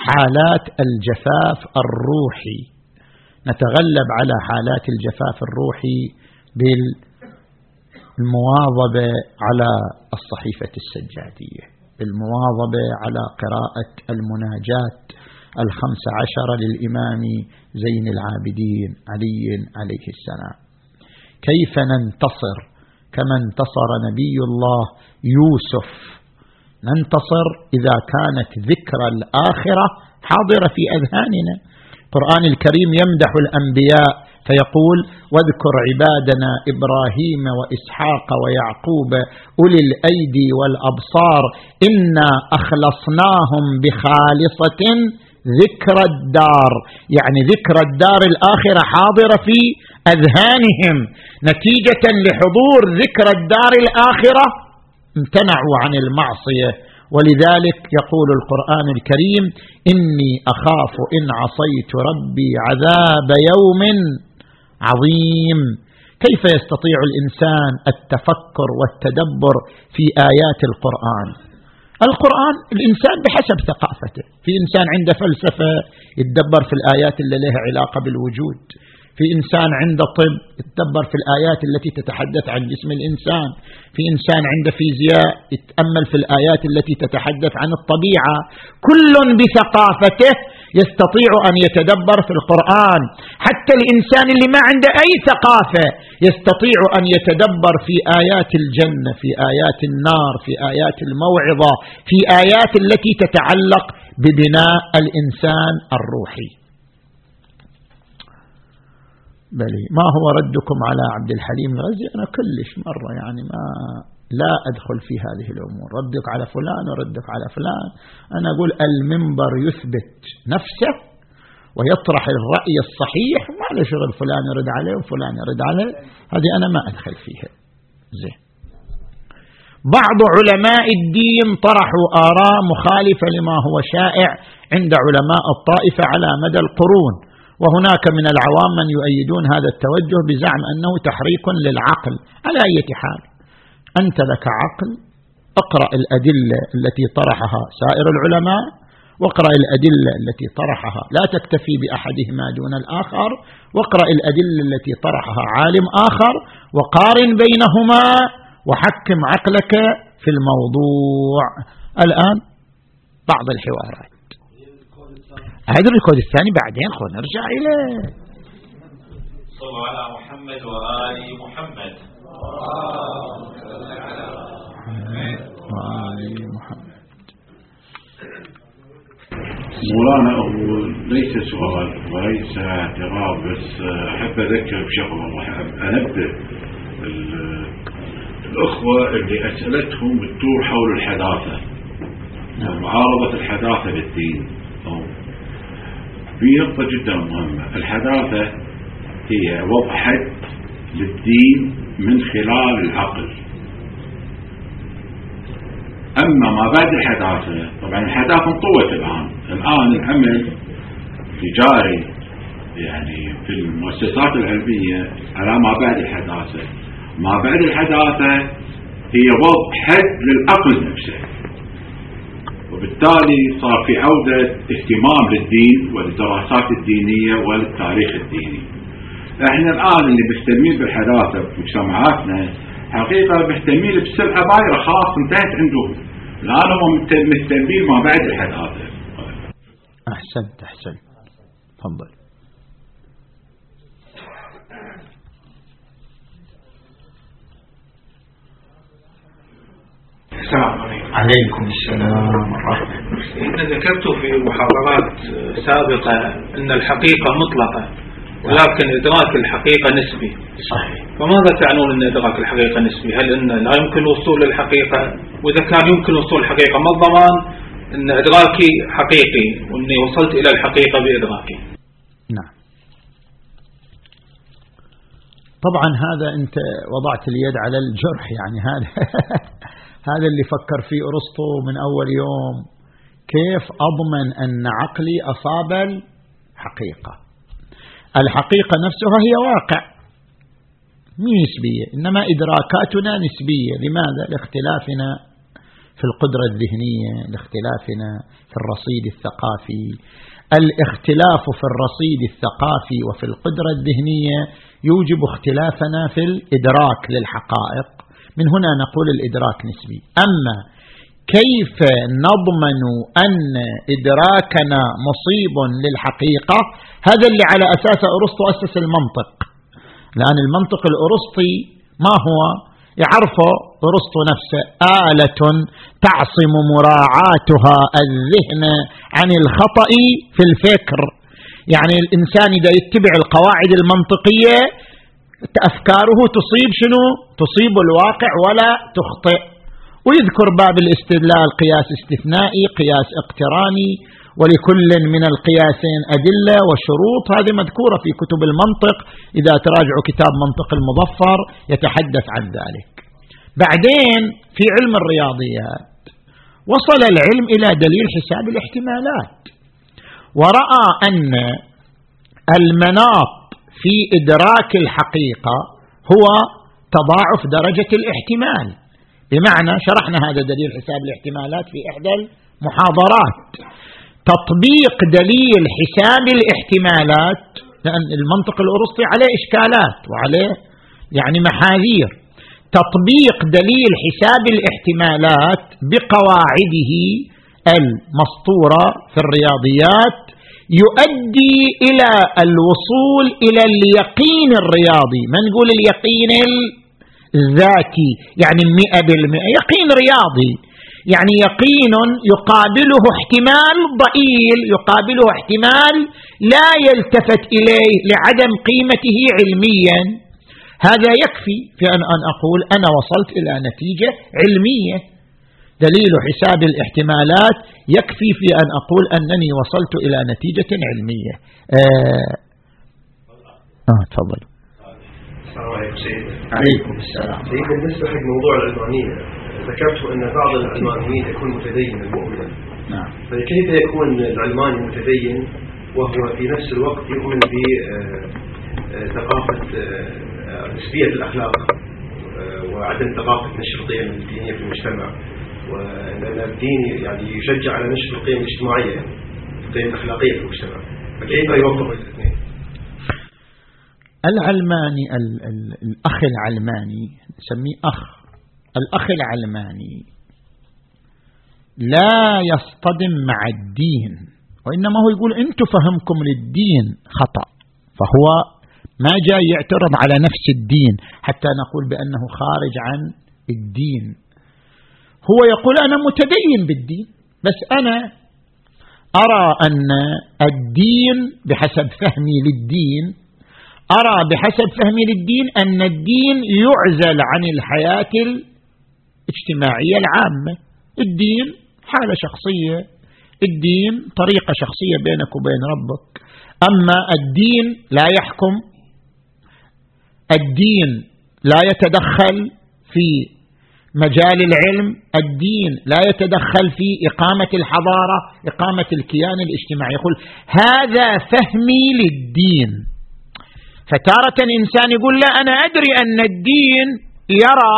حالات الجفاف الروحي؟ نتغلب على حالات الجفاف الروحي بالمواظبة على الصحيفة السجادية. بالمواظبة على قراءة المناجات الخمس عشر للإمام زين العابدين علي عليه السلام. كيف ننتصر؟ كما انتصر نبي الله يوسف. ننتصر إذا كانت ذكرى الآخرة حاضرة في أذهاننا. القرآن الكريم يمدح الأنبياء فيقول واذكر عبادنا إبراهيم وإسحاق ويعقوب أولي الأيدي والأبصار إنا أخلصناهم بخالصة ذكر الدار. يعني ذكر الدار الآخرة حاضرة في أذهانهم. نتيجة لحضور ذكر الدار الآخرة امتنعوا عن المعصية. ولذلك يقول القرآن الكريم إني أخاف إن عصيت ربي عذاب يوم عظيم. كيف يستطيع الإنسان التفكر والتدبر في آيات القرآن؟ القرآن الإنسان بحسب ثقافته. في إنسان عنده فلسفة يتدبر في الآيات اللي لها علاقة بالوجود. في إنسان عنده طب يتدبر في الآيات التي تتحدث عن جسم الإنسان. في إنسان عنده فيزياء يتأمل في الآيات التي تتحدث عن الطبيعة. كل بثقافته يستطيع أن يتدبر في القرآن. حتى الإنسان اللي ما عنده أي ثقافة يستطيع أن يتدبر في آيات الجنة في آيات النار في آيات الموعظة في آيات التي تتعلق ببناء الإنسان الروحي. بلي ما هو ردكم على عبد الحليم الغزي أنا كلش مرة يعني ما لا أدخل في هذه الأمور. ردك على فلان وردك على فلان. أنا أقول المنبر يثبت نفسه ويطرح الرأي الصحيح. ما له شغل فلان يرد عليه وفلان يرد عليه. هذه أنا ما أدخل فيها. زين. بعض علماء الدين طرحوا آراء مخالفة لما هو شائع عند علماء الطائفة على مدى القرون. وهناك من العوام من يؤيدون هذا التوجه بزعم أنه تحريك للعقل على أي حال. أنت لك عقل اقرأ الأدلة التي طرحها سائر العلماء واقرأ الأدلة التي طرحها. لا تكتفي بأحدهما دون الآخر واقرأ الأدلة التي طرحها عالم آخر وقارن بينهما وحكم عقلك في الموضوع. الآن بعض الحوارات. هذا الريكورد الثاني بعدين خذ نرجع إليه. صلوا على محمد وآل محمد. مولانا هو ليس سؤال وليس اعتراض بس أحب أذكر بشغلة وأحب أنبه الأخوة اللي أسئلتهم بتدور حول الحداثة. معارضة الحداثة بالدين في نقطة جدا مهمة. الحداثة هي وضع حد للدين من خلال العقل. أما ما بعد الحداثة طبعا الحداثة انطوت الآن. الآن العمل تجاري يعني في المؤسسات العلمية على ما بعد الحداثة. ما بعد الحداثة هي وضع حد للعقل نفسه. وبالتالي صار في عودة اهتمام للدين وللدراسات الدينية وللتاريخ الديني. إحنا الآن اللي مهتمين بالحداثة بمجتمعاتنا حقيقة مهتمين بسلعة بايرة خلاص انتهت عندهم. الآن هم مهتمين ما بعد الحداثة. أحسنت أحسنت تفضل. السلام عليكم. عليكم السلام ورحمة الله. ذكرت في محاضرات سابقة أن الحقيقة مطلقة. ولكن إدراك الحقيقة نسبي. صحيح. فماذا تعنون أن إدراك الحقيقة نسبي؟ هل أن لا يمكن الوصول للحقيقة؟ وإذا كان يمكن الوصول للحقيقة ما الضمان أن إدراكي حقيقي وأني وصلت إلى الحقيقة بإدراكي؟ نعم. طبعا هذا أنت وضعت اليد على الجرح يعني. هذا هذا اللي فكر فيه أرسطو من أول يوم. كيف أضمن أن عقلي أصاب الحقيقة؟ الحقيقة نفسها هي واقع. مي نسبية إنما إدراكاتنا نسبية. لماذا؟ لاختلافنا في القدرة الذهنية لاختلافنا في الرصيد الثقافي. الاختلاف في الرصيد الثقافي وفي القدرة الذهنية يوجب اختلافنا في الإدراك للحقائق. من هنا نقول الإدراك نسبي. أما كيف نضمن أن إدراكنا مصيب للحقيقة؟ هذا اللي على أساس أرسطو أسس المنطق. لأن المنطق الأرسطي ما هو؟ يعرفه أرسطو نفسه. آلة تعصم مراعاتها الذهن عن الخطأ في الفكر. يعني الإنسان إذا يتبع القواعد المنطقية أفكاره تصيب شنو؟ تصيب الواقع ولا تخطئ. ويذكر باب الاستدلال قياس استثنائي قياس اقتراني ولكل من القياسين أدلة وشروط. هذه مذكورة في كتب المنطق. إذا تراجعوا كتاب منطق المظفر يتحدث عن ذلك. بعدين في علم الرياضيات وصل العلم إلى دليل حساب الاحتمالات. ورأى أن المناط في إدراك الحقيقة هو تضاعف درجة الاحتمال. بمعنى شرحنا هذا دليل حساب الاحتمالات في إحدى المحاضرات. تطبيق دليل حساب الاحتمالات لأن المنطق الأرسطي عليه إشكالات وعليه يعني محاذير. تطبيق دليل حساب الاحتمالات بقواعده المسطورة في الرياضيات يؤدي إلى الوصول إلى اليقين الرياضي. ما نقول اليقين؟ الذاتي يعني مئة بالمئة. يقين رياضي. يعني يقين يقابله احتمال ضئيل يقابله احتمال لا يلتفت إليه لعدم قيمته علميا. هذا يكفي في ان أن أقول أنا وصلت إلى نتيجة علمية. دليل حساب الاحتمالات يكفي في أن أقول أنني وصلت إلى نتيجة علمية. آه, آه تفضل. السلام عليكم سيد. عليكم السلام. سيد بالنسبة حق موضوع العلمانيه ذكرت أن بعض العلمانيين يكون متدين المؤمن. نعم. فكيف يكون العلماني متدين وهو في نفس الوقت يؤمن بثقافه نسبية الأخلاق وعدم ثقافة نشر القيم الدينية في المجتمع وأن الدين يعني يشجع على نشر القيم الاجتماعية يعني القيم الأخلاقية في المجتمع فكيف يوفق؟ العلماني ال ال الأخ العلماني نسميه أخ الأخ العلماني. لا يصطدم مع الدين وإنما هو يقول أنتم فهمكم للدين خطأ فهو ما جاي يعترض على نفس الدين حتى نقول بأنه خارج عن الدين. هو يقول أنا متدين بالدين بس أنا أرى أن الدين بحسب فهمي للدين أرى بحسب فهمي للدين أن الدين يعزل عن الحياة الاجتماعية العامة. الدين حالة شخصية الدين طريقة شخصية بينك وبين ربك. أما الدين لا يحكم الدين لا يتدخل في مجال العلم الدين لا يتدخل في إقامة الحضارة إقامة الكيان الاجتماعي. يقول هذا فهمي للدين. فتارة إنسان يقول لا أنا أدري أن الدين يرى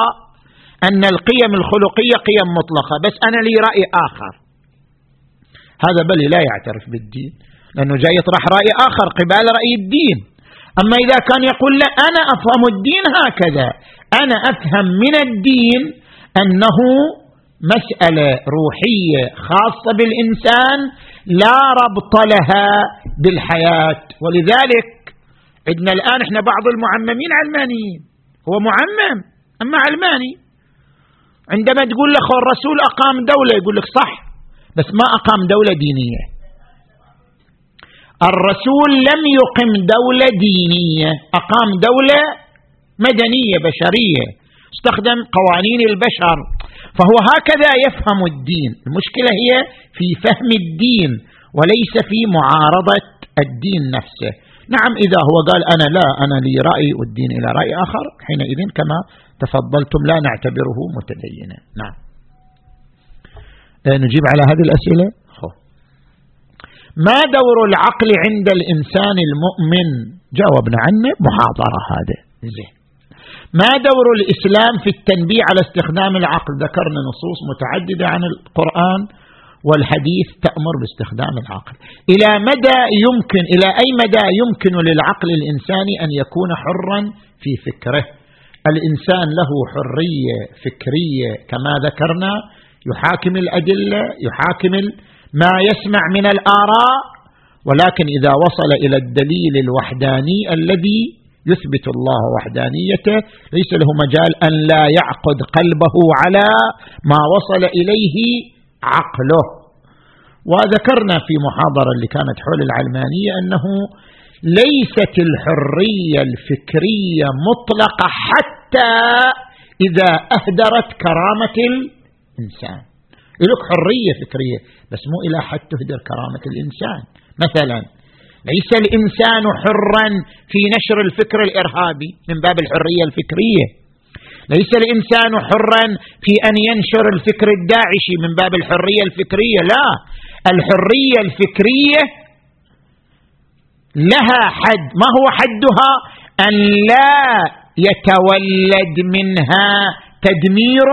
أن القيم الخلقية قيم مطلقة بس أنا لي رأي آخر. هذا بل لا يعترف بالدين لأنه جاي يطرح رأي آخر قبال رأي الدين. أما إذا كان يقول لا أنا أفهم الدين هكذا أنا أفهم من الدين أنه مسألة روحية خاصة بالإنسان لا ربط لها بالحياة. ولذلك عندنا الآن إحنا بعض المعممين علمانيين. هو معمم أما علماني. عندما تقول له الرسول أقام دولة يقول لك صح بس ما أقام دولة دينية. الرسول لم يقم دولة دينية أقام دولة مدنية بشرية. استخدم قوانين البشر. فهو هكذا يفهم الدين. المشكلة هي في فهم الدين وليس في معارضة الدين نفسه. نعم إذا هو قال أنا لا أنا لي رأي والدين إلى رأي آخر حينئذ كما تفضلتم لا نعتبره متدينا. نعم. نجيب على هذه الأسئلة؟ ما دور العقل عند الإنسان المؤمن؟ جاوبنا عنه محاضرة هذا زين. ما دور الإسلام في التنبيه على استخدام العقل؟ ذكرنا نصوص متعددة عن القرآن. والحديث تأمر باستخدام العقل. إلى مدى يمكن إلى أي مدى يمكن للعقل الإنساني أن يكون حرا في فكره؟ الإنسان له حرية فكرية كما ذكرنا يحاكم الأدلة يحاكم ما يسمع من الآراء ولكن إذا وصل إلى الدليل الوحداني الذي يثبت الله وحدانيته ليس له مجال أن لا يعقد قلبه على ما وصل إليه عقله. وذكرنا في محاضرة اللي كانت حول العلمانية أنه ليست الحرية الفكرية مطلقة حتى إذا أهدرت كرامة الإنسان. لك حرية فكرية بس مو إلى حد تهدر كرامة الإنسان. مثلا ليس الإنسان حرا في نشر الفكر الإرهابي من باب الحرية الفكرية. ليس الإنسان حرا في أن ينشر الفكر الداعشي من باب الحرية الفكرية لا. الحرية الفكرية لها حد. ما هو حدها؟ أن لا يتولد منها تدمير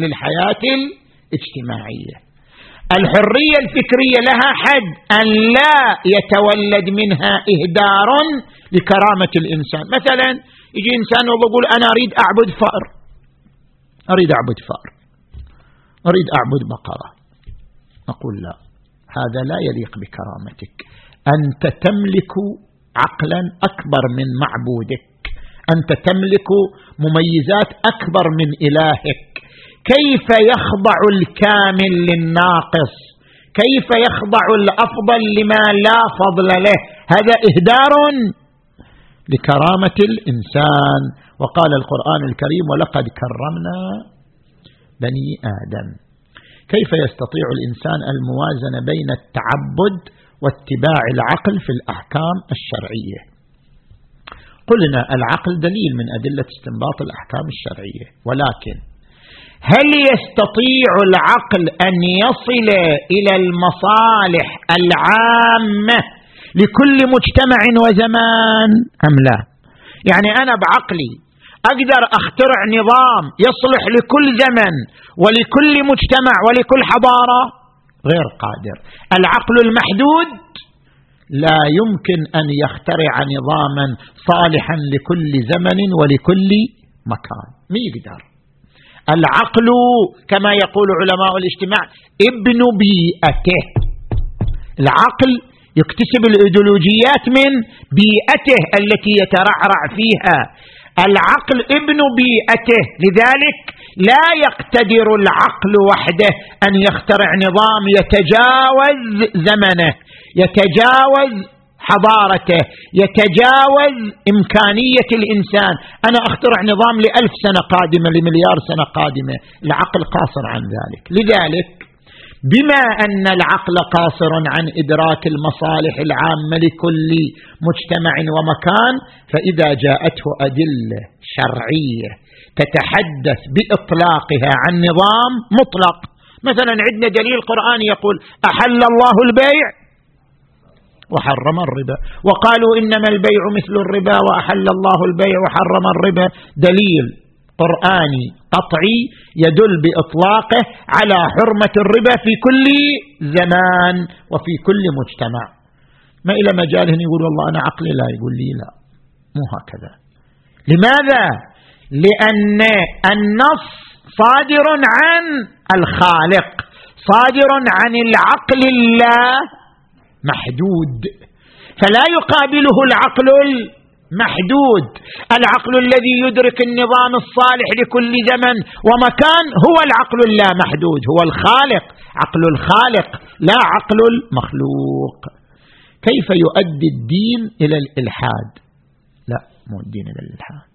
للحياة الاجتماعية. الحرية الفكرية لها حد. أن لا يتولد منها إهدار لكرامة الإنسان. مثلا يجي إنسان ويقول أنا أريد أعبد فأر. أريد أعبد فأر. أريد أعبد بقرة. أقول لا. هذا لا يليق بكرامتك. أنت تملك عقلا أكبر من معبودك. أنت تملك مميزات أكبر من إلهك. كيف يخضع الكامل للناقص؟ كيف يخضع الأفضل لما لا فضل له؟ هذا إهدار لكرامة الإنسان. وقال القرآن الكريم ولقد كرمنا بني آدم. كيف يستطيع الإنسان الموازنة بين التعبد واتباع العقل في الأحكام الشرعية؟ قلنا العقل دليل من أدلة استنباط الأحكام الشرعية. ولكن هل يستطيع العقل أن يصل إلى المصالح العامة لكل مجتمع وزمان أم لا؟ يعني أنا بعقلي أقدر أخترع نظام يصلح لكل زمن ولكل مجتمع ولكل حضارة غير قادر. العقل المحدود لا يمكن أن يخترع نظاما صالحا لكل زمن ولكل مكان. ما يقدر. العقل كما يقول علماء الاجتماع ابن بيئته. العقل يكتسب الإيديولوجيات من بيئته التي يترعرع فيها. العقل ابن بيئته. لذلك لا يقتدر العقل وحده أن يخترع نظام يتجاوز زمنه يتجاوز حضارته يتجاوز إمكانية الإنسان. أنا أخترع نظام لألف سنة قادمة لمليار سنة قادمة. العقل قاصر عن ذلك. لذلك بما أن العقل قاصر عن إدراك المصالح العامة لكل مجتمع ومكان فإذا جاءته أدلة شرعية تتحدث بإطلاقها عن نظام مطلق. مثلا عندنا دليل قرآني يقول أحل الله البيع وحرم الربا. وقالوا إنما البيع مثل الربا وأحل الله البيع وحرم الربا. دليل قراني قطعي يدل بإطلاقه على حرمة الربا في كل زمان وفي كل مجتمع. ما إلى مجال هنا يقول والله أنا عقلي لا يقول لي لا. مو هكذا. لماذا؟ لأن النص صادر عن الخالق صادر عن العقل الله محدود. فلا يقابله العقل المحدود العقل الذي يدرك النظام الصالح لكل زمن ومكان هو العقل اللامحدود هو الخالق. عقل الخالق لا عقل المخلوق. كيف يؤدي الدين إلى الإلحاد؟ لا مو الدين إلى الإلحاد.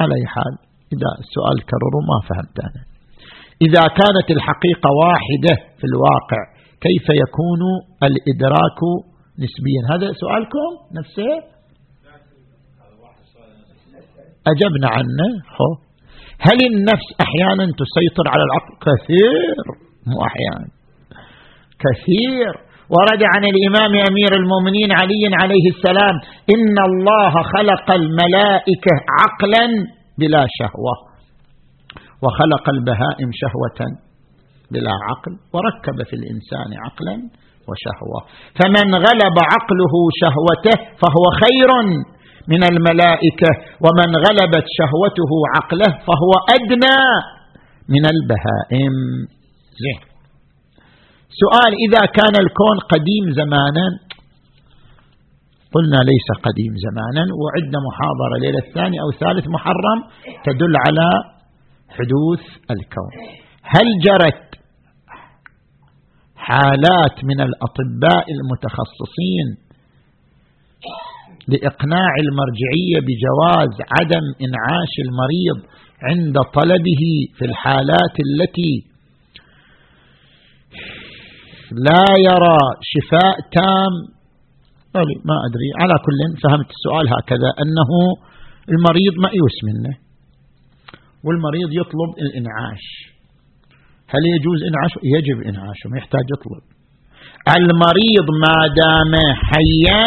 على أي حال إذا السؤال كرره ما فهمت أنا. إذا كانت الحقيقة واحدة في الواقع كيف يكون الإدراك نسبيا. هذا سؤالكم نفسه؟ أجبنا عنه. هل النفس أحيانا تسيطر على العقل؟ كثير. مو أحيانا. كثير. ورد عن الإمام أمير المؤمنين علي عليه السلام إن الله خلق الملائكة عقلا بلا شهوة وخلق البهائم شهوة بلا عقل وركب في الإنسان عقلا وشهوة. فمن غلب عقله شهوته فهو خير من الملائكة ومن غلبت شهوته عقله فهو أدنى من البهائم. زين. سؤال إذا كان الكون قديم زمانا؟ قلنا ليس قديم زمانا وعندنا محاضرة ليلة الثاني أو ثالث محرم تدل على حدوث الكون. هل جرت حالات من الأطباء المتخصصين لإقناع المرجعية بجواز عدم إنعاش المريض عند طلبه في الحالات التي لا يرى شفاء تام. ما أدري. على كل فهمت السؤال هكذا أنه المريض مأيوس منه والمريض يطلب الإنعاش. هل يجوز إنعاشه يجب إنعاشه ما يحتاج يطلب. المريض ما دام حيا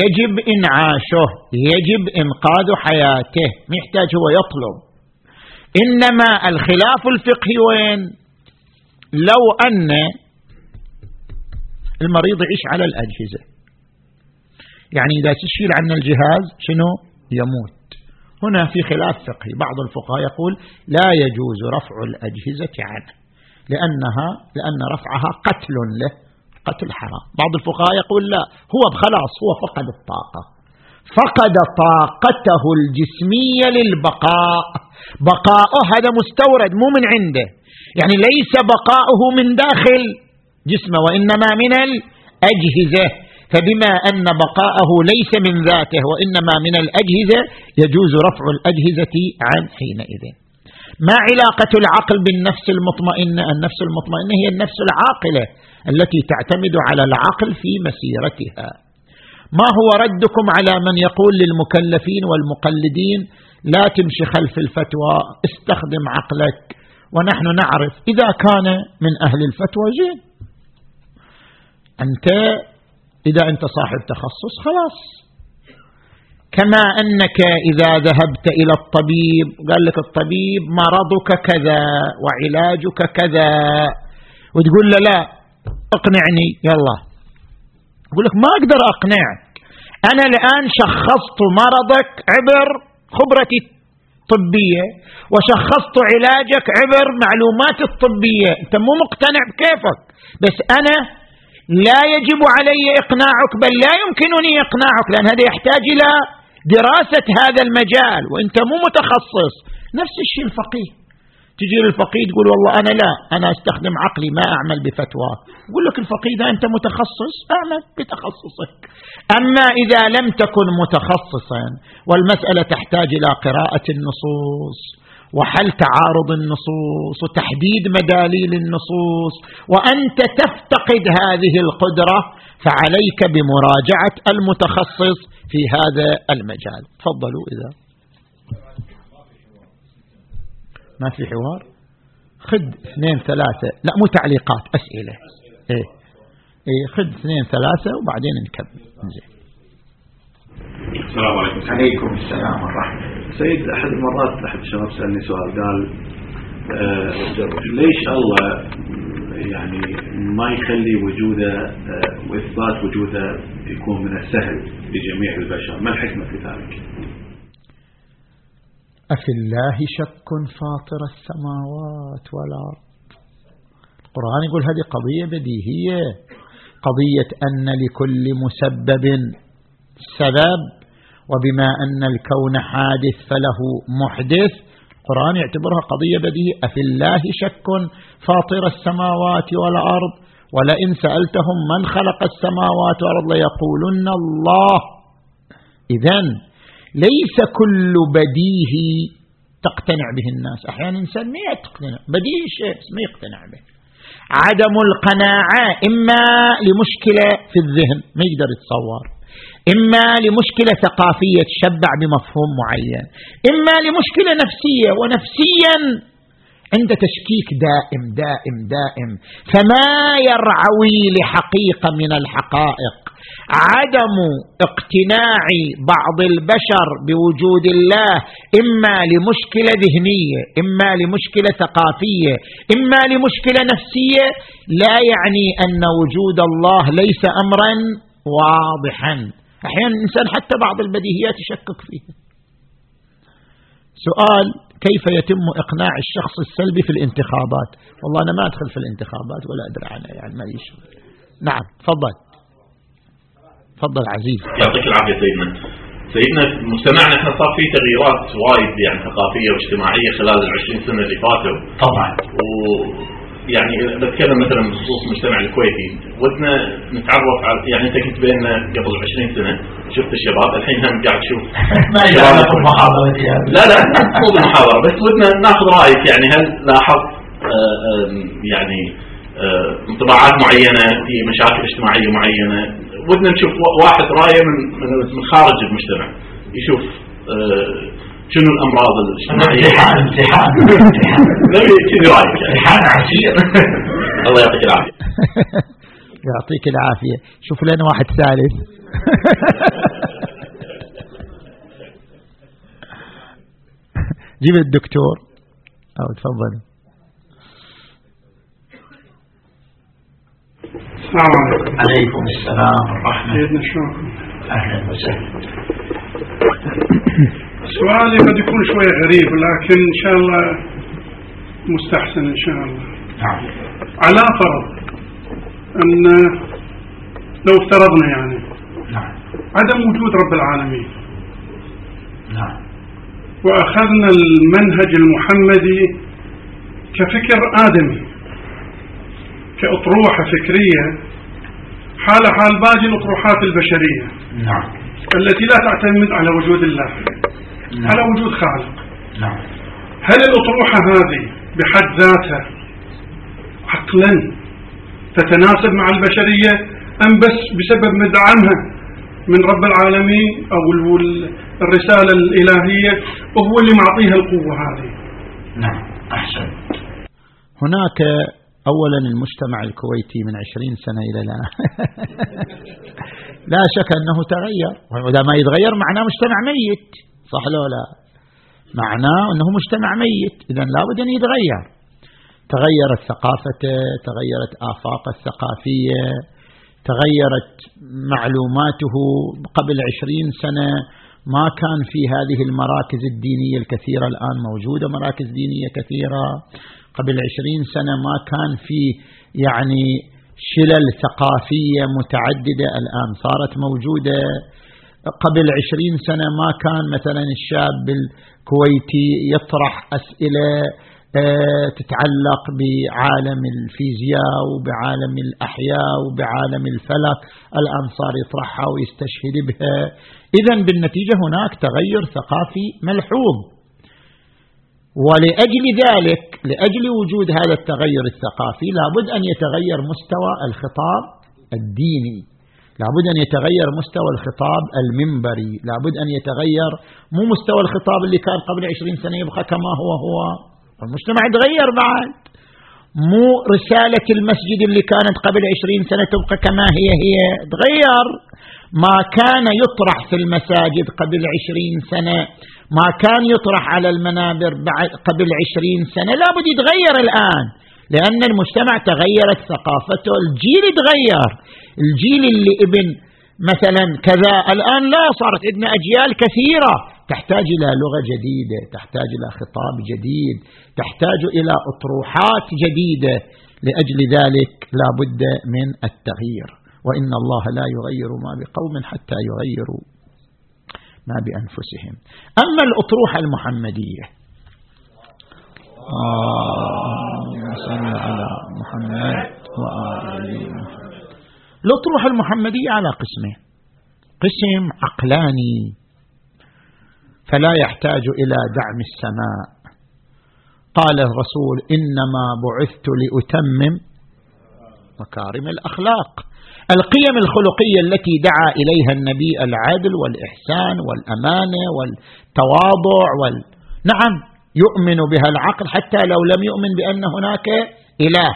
يجب إنعاشه يجب إنقاذ حياته ما يحتاج هو يطلب. إنما الخلاف الفقهي وين؟ لو أن المريض يعيش على الأجهزة. يعني إذا تشيل عنا الجهاز شنو؟ يموت. هنا في خلاف فقهي. بعض الفقهاء يقول لا يجوز رفع الأجهزة عنه لأنها لأن رفعها قتل له قتل حرام. بعض الفقهاء يقول لا هو خلاص هو فقد الطاقة. فقد طاقته الجسمية للبقاء. بقاؤه هذا مستورد مو من عنده. يعني ليس بقاؤه من داخل جسمه وإنما من الأجهزة. فبما أن بقاءه ليس من ذاته وإنما من الأجهزة يجوز رفع الأجهزة عن حينئذ. ما علاقة العقل بالنفس المطمئنة؟ النفس المطمئنة هي النفس العاقلة التي تعتمد على العقل في مسيرتها. ما هو ردكم على من يقول للمكلفين والمقلدين لا تمشي خلف الفتوى استخدم عقلك ونحن نعرف إذا كان من أهل الفتوى زين. أنت إذا أنت صاحب تخصص خلاص. كما أنك إذا ذهبت إلى الطبيب قال لك الطبيب مرضك كذا وعلاجك كذا. وتقول له لا اقنعني يلا. يقول لك ما أقدر أقنعك. أنا الآن شخصت مرضك عبر خبرتي الطبية وشخصت علاجك عبر معلومات الطبية. أنت مو مقتنع بكيفك بس أنا لا يجب علي إقناعك بل لا يمكنني إقناعك لأن هذا يحتاج إلى دراسة هذا المجال وأنت مو متخصص. نفس الشيء الفقيه. تجي للفقيه تقول والله أنا لا أنا أستخدم عقلي ما أعمل بفتوى. يقول لك الفقيه إذا أنت متخصص أعمل بتخصصك. أما إذا لم تكن متخصصا والمسألة تحتاج إلى قراءة النصوص. وحل تعارض النصوص وتحديد مداليل النصوص وأنت تفتقد هذه القدرة فعليك بمراجعة المتخصص في هذا المجال. تفضلوا إذا. ما في حوار؟ خذ اثنين ثلاثة. لا مو تعليقات أسئلة. إيه. إيه خذ اثنين ثلاثة وبعدين نكمل. زين. السلام عليكم. عليكم السلام ورحمة سيد أحد المرات أحد الشباب سألني سؤال قال آه ليش الله يعني ما يخلي وجوده آه وإثبات وجوده يكون من السهل لجميع البشر؟ ما الحكمة في ذلك؟ أفي الله شك فاطر السماوات والأرض. القرآن يقول هذه قضية بديهية قضية أن لكل مسبب سبب وبما أن الكون حادث فله محدث القرآن يعتبرها قضية بديهية. أفي الله شك فاطر السماوات والأرض؟ ولئن سألتهم من خلق السماوات والأرض ليقولن الله. إذا ليس كل بديه تقتنع به الناس. أحيانا إنسان ما يقتنع. بديه شيء ما يقتنع به. عدم القناعة إما لمشكلة في الذهن ما يقدر يتصور. إما لمشكلة ثقافية تشبع بمفهوم معين إما لمشكلة نفسية ونفسيا عند تشكيك دائم دائم دائم فما يرعوي لحقيقة من الحقائق؟ عدم اقتناع بعض البشر بوجود الله إما لمشكلة ذهنية إما لمشكلة ثقافية إما لمشكلة نفسية لا يعني أن وجود الله ليس امرا واضحا. أحيانا الإنسان حتى بعض البديهيات يشكك فيها. سؤال كيف يتم إقناع الشخص السلبي في الانتخابات؟ والله أنا ما أدخل في الانتخابات ولا أدري عنها يعني ما نعم تفضل. تفضل عزيز. يعطيك العافية سيدنا. سيدنا مجتمعنا إحنا صار في تغييرات وايد يعني ثقافية واجتماعية خلال ال 20 سنة اللي فاتوا. طبعا. و يعني بتكلم مثلا بخصوص المجتمع الكويتي ودنا نتعرف على يعني أنت كنت بيننا قبل 20 سنة شفت الشباب الحين هم قاعد تشوف. ما يجعلك المحاضرة لا لا مو بالمحاضرة بس ودنا ناخذ رأيك يعني هل لاحظت آه، يعني آه، انطباعات معينة في مشاكل اجتماعية معينة؟ ودنا نشوف واحد رأيه من من خارج المجتمع يشوف آه، شنو الأمراض الاجتماعية؟ امتحان امتحان كذي رأيك. امتحان عسير الله يعطيك العافية. يعطيك العافية. شوف لنا واحد ثالث. جيب الدكتور. أو تفضل. السلام عليكم. عليكم السلام ورحمة سيدنا شلونكم؟ أهلا وسهلا. سؤالي قد يكون شوية غريب لكن إن شاء الله مستحسن إن شاء الله. نعم. على فرض أن لو افترضنا يعني نعم. عدم وجود رب العالمين. نعم. وأخذنا المنهج المحمدي كفكر آدمي كأطروحة فكرية حال حال باقي الأطروحات البشرية نعم. التي لا تعتمد على وجود الله. على وجود خالق. نعم. هل الأطروحة هذه بحد ذاتها عقلا تتناسب مع البشرية؟ أم بس بسبب مدعمها من رب العالمين أو الرسالة الإلهية وهو اللي معطيها القوة هذه؟ نعم. أحسن. هناك أولا المجتمع الكويتي من عشرين سنة إلى الآن. لا شك أنه تغير وإذا ما يتغير معناه مجتمع ميت. صح لو لا. معناه أنه مجتمع ميت إذا لابد أن يتغير. تغيرت ثقافته تغيرت آفاقه الثقافية تغيرت معلوماته. قبل عشرين سنة ما كان في هذه المراكز الدينية الكثيرة الآن موجودة مراكز دينية كثيرة. قبل عشرين سنة ما كان في يعني شلل ثقافية متعددة الآن صارت موجودة. قبل عشرين سنة ما كان مثلا الشاب الكويتي يطرح أسئلة آه، تتعلق بعالم الفيزياء وبعالم الأحياء وبعالم الفلك الآن صار يطرحها ويستشهد بها. إذا بالنتيجة هناك تغير ثقافي ملحوظ. ولأجل ذلك لأجل وجود هذا التغير الثقافي لابد أن يتغير مستوى الخطاب الديني. لابد أن يتغير مستوى الخطاب المنبري. لابد أن يتغير مو مستوى الخطاب اللي كان قبل عشرين سنة يبقى كما هو هو. المجتمع تغير بعد. مو رسالة المسجد اللي كانت قبل عشرين سنة تبقى كما هي هي. تغير. ما كان يطرح في المساجد قبل عشرين سنة. ما كان يطرح على المنابر بعد قبل عشرين سنة. لابد يتغير الآن. لأن المجتمع تغيرت ثقافته. الجيل تغير الجيل اللي ابن مثلا كذا الآن لا صارت عندنا أجيال كثيرة. تحتاج إلى لغة جديدة تحتاج إلى خطاب جديد تحتاج إلى أطروحات جديدة. لأجل ذلك لا بد من التغيير. وإن الله لا يغير ما بقوم حتى يغيروا ما بأنفسهم. أما الأطروحة المحمدية. صل على محمد وآله. الأطروحة المحمدية على قسمين قسم عقلاني. فلا يحتاج إلى دعم السماء. قال الرسول إنما بعثت لأتمم مكارم الأخلاق. القيم الخلقية التي دعا إليها النبي العدل والإحسان والأمانة والتواضع وال... نعم يؤمن بها العقل حتى لو لم يؤمن بأن هناك إله.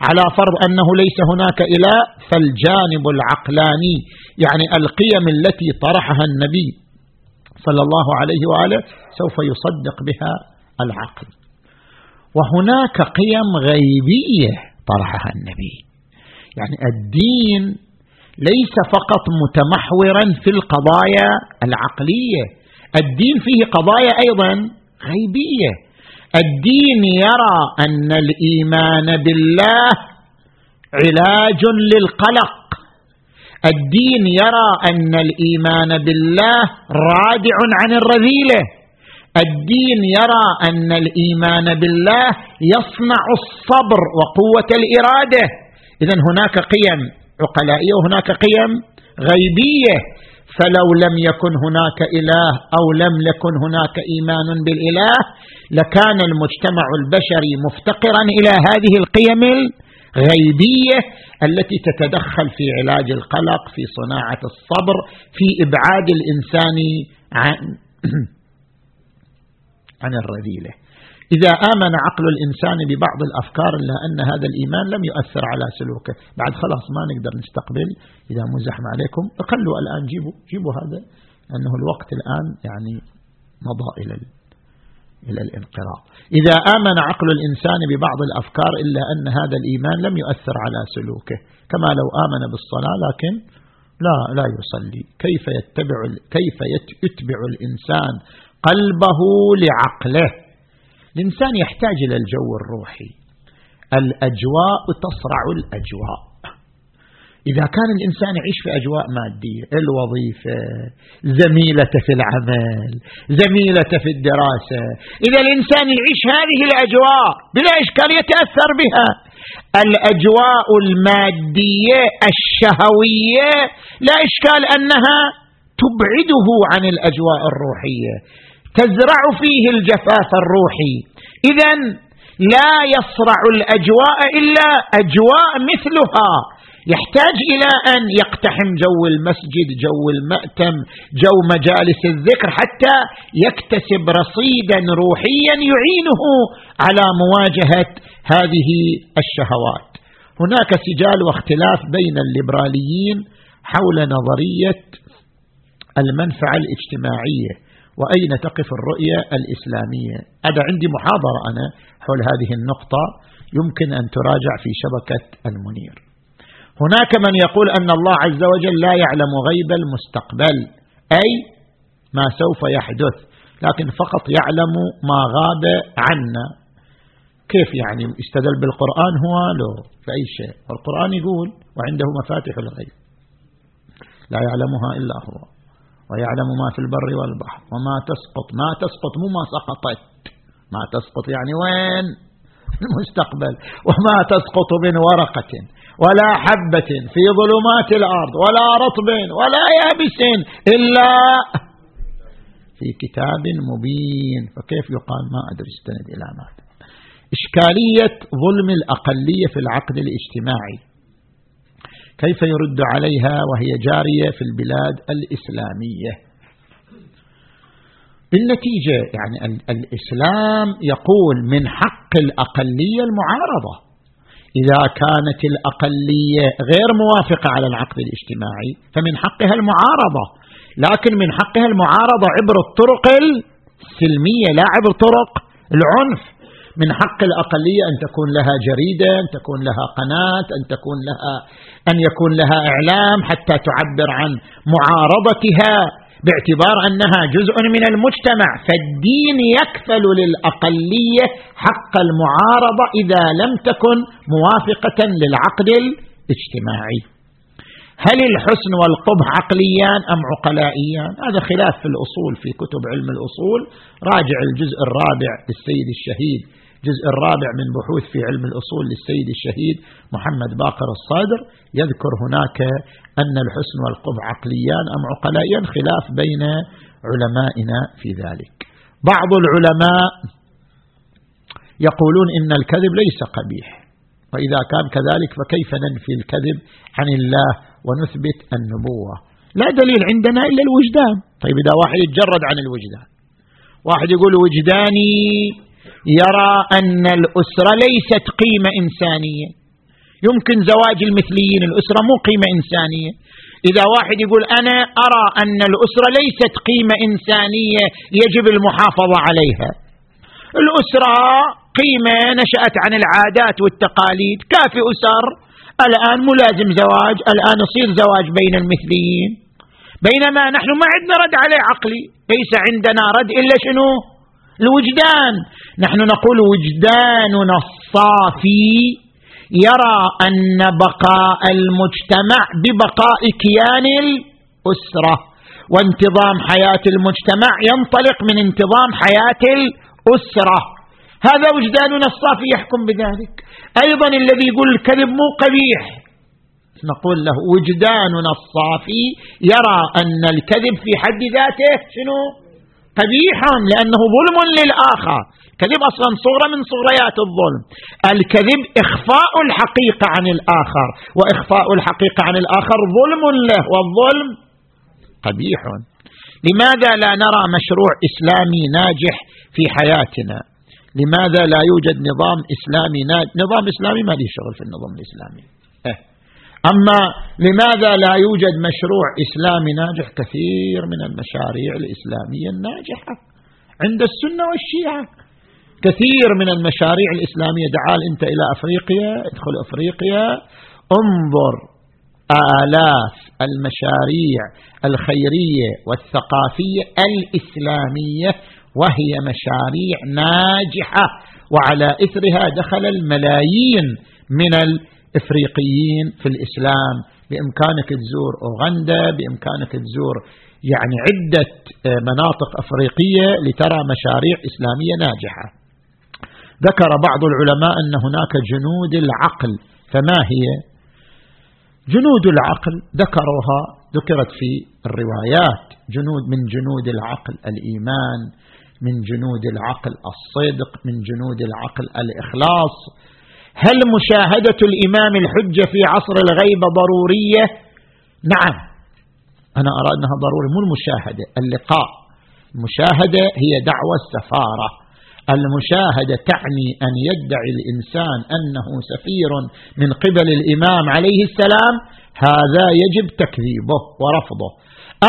على فرض أنه ليس هناك إله فالجانب العقلاني يعني القيم التي طرحها النبي صلى الله عليه وآله سوف يصدق بها العقل. وهناك قيم غيبية طرحها النبي. يعني الدين ليس فقط متمحورا في القضايا العقلية الدين فيه قضايا أيضا غيبية. الدين يرى أن الإيمان بالله علاج للقلق. الدين يرى أن الإيمان بالله رادع عن الرذيلة. الدين يرى أن الإيمان بالله يصنع الصبر وقوة الإرادة. إذا هناك قيم عقلائية وهناك قيم غيبية. فلو لم يكن هناك إله أو لم يكن هناك إيمان بالإله لكان المجتمع البشري مفتقرا إلى هذه القيم الغيبية التي تتدخل في علاج القلق في صناعة الصبر في إبعاد الإنسان عن عن الرذيلة. إذا آمن عقل الإنسان ببعض الأفكار إلا أن هذا الإيمان لم يؤثر على سلوكه. بعد خلاص ما نقدر نستقبل. إذا مزحم عليكم خلوا الآن جيبوا جيبوا هذا أنه الوقت الآن يعني مضى إلى إلى الانقراض. إذا آمن عقل الإنسان ببعض الأفكار إلا أن هذا الإيمان لم يؤثر على سلوكه. كما لو آمن بالصلاة لكن لا لا يصلي. كيف يتبع كيف يتبع الإنسان قلبه لعقله؟ الإنسان يحتاج إلى الجو الروحي. الأجواء تصرع الأجواء. إذا كان الإنسان يعيش في أجواء مادية الوظيفة زميلته في العمل زميلته في الدراسة إذا الإنسان يعيش هذه الأجواء بلا إشكال يتأثر بها. الأجواء المادية الشهوية لا إشكال أنها تبعده عن الأجواء الروحية. تزرع فيه الجفاف الروحي. إذا لا يصرع الأجواء إلا أجواء مثلها. يحتاج إلى أن يقتحم جو المسجد جو المأتم جو مجالس الذكر حتى يكتسب رصيدا روحيا يعينه على مواجهة هذه الشهوات. هناك سجال واختلاف بين الليبراليين حول نظرية المنفعة الاجتماعية. وأين تقف الرؤية الإسلامية؟ هذا عندي محاضرة أنا حول هذه النقطة يمكن أن تراجع في شبكة المنير. هناك من يقول أن الله عز وجل لا يعلم غيب المستقبل أي ما سوف يحدث لكن فقط يعلم ما غاب عنا. كيف يعني استدل بالقرآن؟ هو لو بأي شيء القرآن يقول وعنده مفاتح الغيب. لا يعلمها إلا هو. ويعلم ما في البر والبحر وما تسقط. ما تسقط مو ما سقطت. ما تسقط يعني وين؟ المستقبل. وما تسقط من ورقة ولا حبة في ظلمات الأرض ولا رطب ولا يابس إلا في كتاب مبين. فكيف يقال؟ ما أدري استند إلى ماذا. إشكالية ظلم الأقلية في العقد الاجتماعي. كيف يرد عليها وهي جارية في البلاد الإسلامية. بالنتيجة يعني الإسلام يقول من حق الأقلية المعارضة. إذا كانت الأقلية غير موافقة على العقد الاجتماعي فمن حقها المعارضة. لكن من حقها المعارضة عبر الطرق السلمية لا عبر طرق العنف. من حق الأقلية أن تكون لها جريدة أن تكون لها قناة أن تكون لها أن يكون لها إعلام حتى تعبر عن معارضتها باعتبار أنها جزء من المجتمع. فالدين يكفل للأقلية حق المعارضة إذا لم تكن موافقة للعقد الاجتماعي. هل الحسن والقبح عقليان أم عقلائيان؟ هذا خلاف في الأصول في كتب علم الأصول. راجع الجزء الرابع للسيد الشهيد الجزء الرابع من بحوث في علم الأصول للسيد الشهيد محمد باقر الصادر يذكر هناك أن الحسن والقبح عقليان أم عقلائيان خلاف بين علمائنا في ذلك. بعض العلماء يقولون إن الكذب ليس قبيح وإذا كان كذلك فكيف ننفي الكذب عن الله ونثبت النبوة؟ لا دليل عندنا إلا الوجدان. طيب إذا واحد يتجرد عن الوجدان واحد يقول وجداني يرى أن الأسرة ليست قيمة إنسانية. يمكن زواج المثليين الأسرة مو قيمة إنسانية. إذا واحد يقول أنا أرى أن الأسرة ليست قيمة إنسانية يجب المحافظة عليها. الأسرة قيمة نشأت عن العادات والتقاليد. كافي أسر الآن ملازم زواج الآن يصير زواج بين المثليين. بينما نحن ما عندنا رد عليه عقلي ليس عندنا رد إلا شنو؟ الوجدان نحن نقول وجداننا الصافي يرى أن بقاء المجتمع ببقاء كيان الأسرة. وانتظام حياة المجتمع ينطلق من انتظام حياة الأسرة. هذا وجداننا الصافي يحكم بذلك. أيضا الذي يقول الكذب مو قبيح. نقول له وجداننا الصافي يرى أن الكذب في حد ذاته شنو؟ قبيحا لأنه ظلم للآخر. كذب أصلا صورة من صوريات الظلم. الكذب إخفاء الحقيقة عن الآخر وإخفاء الحقيقة عن الآخر ظلم له والظلم قبيح. لماذا لا نرى مشروع إسلامي ناجح في حياتنا؟ لماذا لا يوجد نظام إسلامي ناجح نظام إسلامي ما لي شغل في النظام الإسلامي. إيه. أما لماذا لا يوجد مشروع إسلامي ناجح؟ كثير من المشاريع الإسلامية الناجحة عند السنة والشيعة. كثير من المشاريع الإسلامية تعال أنت إلى أفريقيا ادخل أفريقيا انظر آلاف المشاريع الخيرية والثقافية الإسلامية وهي مشاريع ناجحة وعلى إثرها دخل الملايين من الإفريقيين في الإسلام. بإمكانك تزور أوغندا بإمكانك تزور يعني عدة مناطق أفريقية لترى مشاريع إسلامية ناجحة. ذكر بعض العلماء أن هناك جنود العقل. فما هي؟ جنود العقل ذكروها ذكرت في الروايات. جنود من جنود العقل الإيمان من جنود العقل الصدق من جنود العقل الإخلاص. هل مشاهدة الإمام الحجة في عصر الغيبة ضرورية؟ نعم. أنا أرى أنها ضروري مو المشاهدة اللقاء. المشاهدة هي دعوة السفارة. المشاهدة تعني أن يدعي الإنسان أنه سفير من قبل الإمام عليه السلام. هذا يجب تكذيبه ورفضه.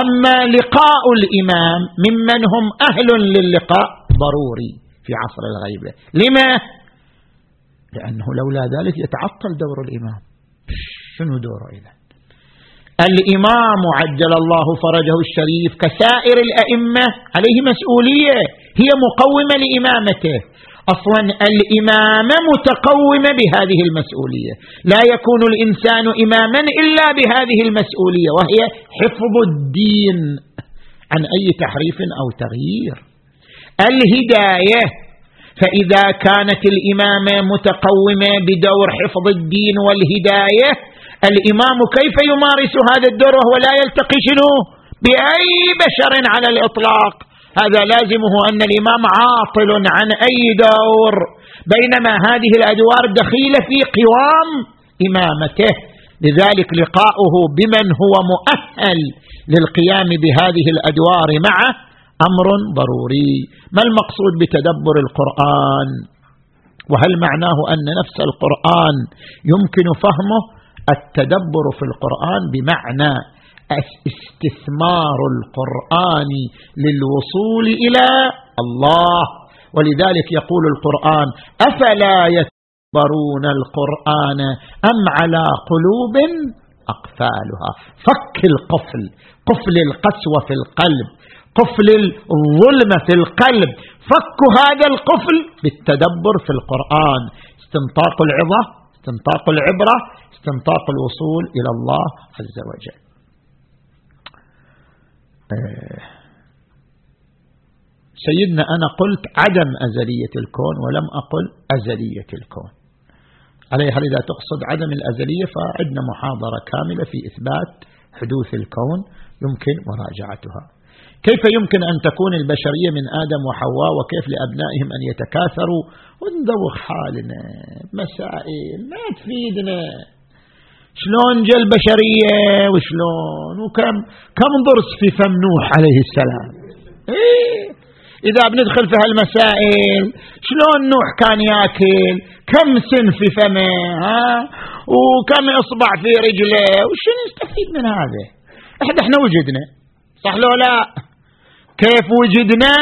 أما لقاء الإمام ممن هم أهل للقاء ضروري في عصر الغيبة لما؟ لأنه لولا ذلك يتعطل دور الإمام. شنو دوره إذا الإمام عجل الله فرجه الشريف كسائر الأئمة عليه مسؤولية هي مقومة لإمامته. أصلا الإمامة متقومة بهذه المسؤولية. لا يكون الإنسان إماما إلا بهذه المسؤولية وهي حفظ الدين. عن أي تحريف أو تغيير. الهداية فإذا كانت الإمامة متقومة بدور حفظ الدين والهداية الإمام كيف يمارس هذا الدور وهو لا يلتقي شنو؟ بأي بشر على الإطلاق. هذا لازمه أن الإمام عاطل عن أي دور. بينما هذه الأدوار دخيلة في قوام إمامته. لذلك لقاؤه بمن هو مؤهل للقيام بهذه الأدوار معه. أمر ضروري. ما المقصود بتدبر القرآن؟ وهل معناه أن نفس القرآن يمكن فهمه؟ التدبر في القرآن بمعنى استثمار القرآن للوصول إلى الله. ولذلك يقول القرآن أفلا يتدبرون القرآن أم على قلوب أقفالها؟ فك القفل قفل القسوة في القلب. قفل الظلمة في القلب. فك هذا القفل بالتدبر في القرآن. استنطاق العظة استنطاق العبرة استنطاق الوصول إلى الله عز وجل. آه. سيدنا أنا قلت عدم أزلية الكون ولم أقل أزلية الكون. عليه هل إذا تقصد عدم الأزلية فعندنا محاضرة كاملة في إثبات حدوث الكون يمكن مراجعتها. كيف يمكن أن تكون البشرية من آدم وحواء وكيف لأبنائهم أن يتكاثروا؟ وندوخ حالنا مسائل ما تفيدنا. شلون جاء البشرية وشلون؟ وكم كم ضرس في فم نوح عليه السلام؟ إيه إذا بندخل في هالمسائل شلون نوح كان ياكل؟ كم سن في فمه؟ ها؟ وكم إصبع في رجله؟ وشنو نستفيد من هذا؟ إحنا إحنا وجدنا صح لو لا؟ كيف وجدنا؟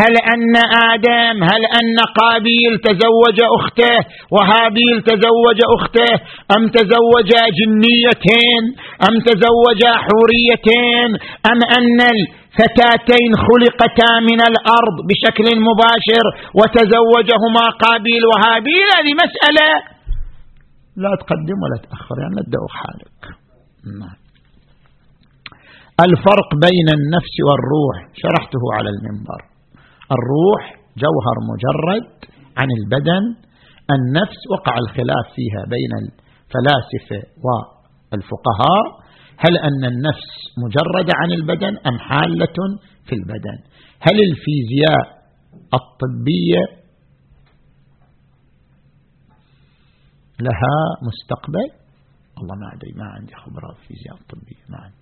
هل أن آدم هل أن قابيل تزوج أخته؟ وهابيل تزوج أخته؟ أم تزوج جنيتين؟ أم تزوج حوريتين؟ أم أن الفتاتين خلقتا من الأرض بشكل مباشر وتزوجهما قابيل وهابيل؟ هذه مسألة لا تقدم ولا تأخر يعني لا تدوخ حالك. نعم. الفرق بين النفس والروح. شرحته على المنبر. الروح جوهر مجرد عن البدن. النفس وقع الخلاف فيها بين الفلاسفة والفقهاء. هل أن النفس مجرده عن البدن أم حالة في البدن؟ هل الفيزياء الطبية لها مستقبل؟ والله ما أدري ما عندي خبره في الفيزياء الطبية ما عندي.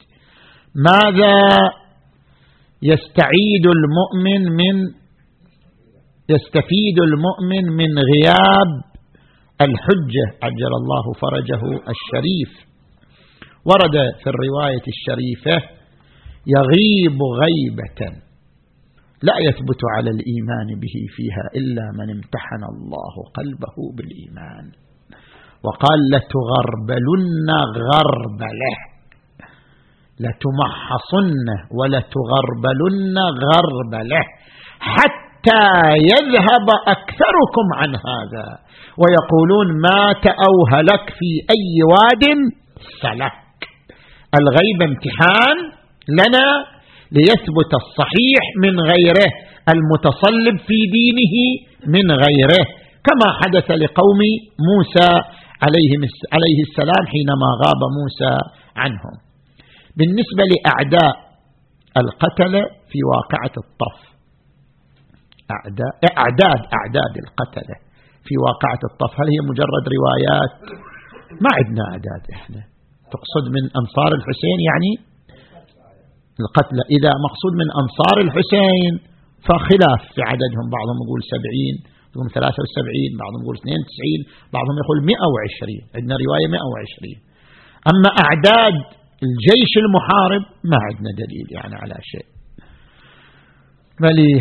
ماذا يستعيد المؤمن من يستفيد المؤمن من غياب الحجة؟ عجل الله فرجه الشريف. ورد في الرواية الشريفة يغيب غيبة لا يثبت على الإيمان به فيها إلا من امتحن الله قلبه بالإيمان. وقال لتغربلن غربله. لتمحصن ولتغربلن غربله حتى يذهب أكثركم عن هذا. ويقولون مات أو هلك في أي واد سلك. الغيب امتحان لنا ليثبت الصحيح من غيره المتصلب في دينه من غيره. كما حدث لقوم موسى عليه السلام حينما غاب موسى عنهم. بالنسبة لأعداء القتلة في واقعة الطف أعداء أعداد أعداد القتلة في واقعة الطف هل هي مجرد روايات؟ ما عندنا أعداد إحنا. تقصد من أنصار الحسين يعني؟ القتلى إذا مقصود من أنصار الحسين فخلاف في عددهم. بعضهم يقول سبعين بعضهم ثلاثة وسبعين بعضهم يقول اثنين وتسعين بعضهم يقول مئة وعشرين. عندنا رواية مئة وعشرين. أما أعداد الجيش المحارب ما عندنا دليل يعني على شيء.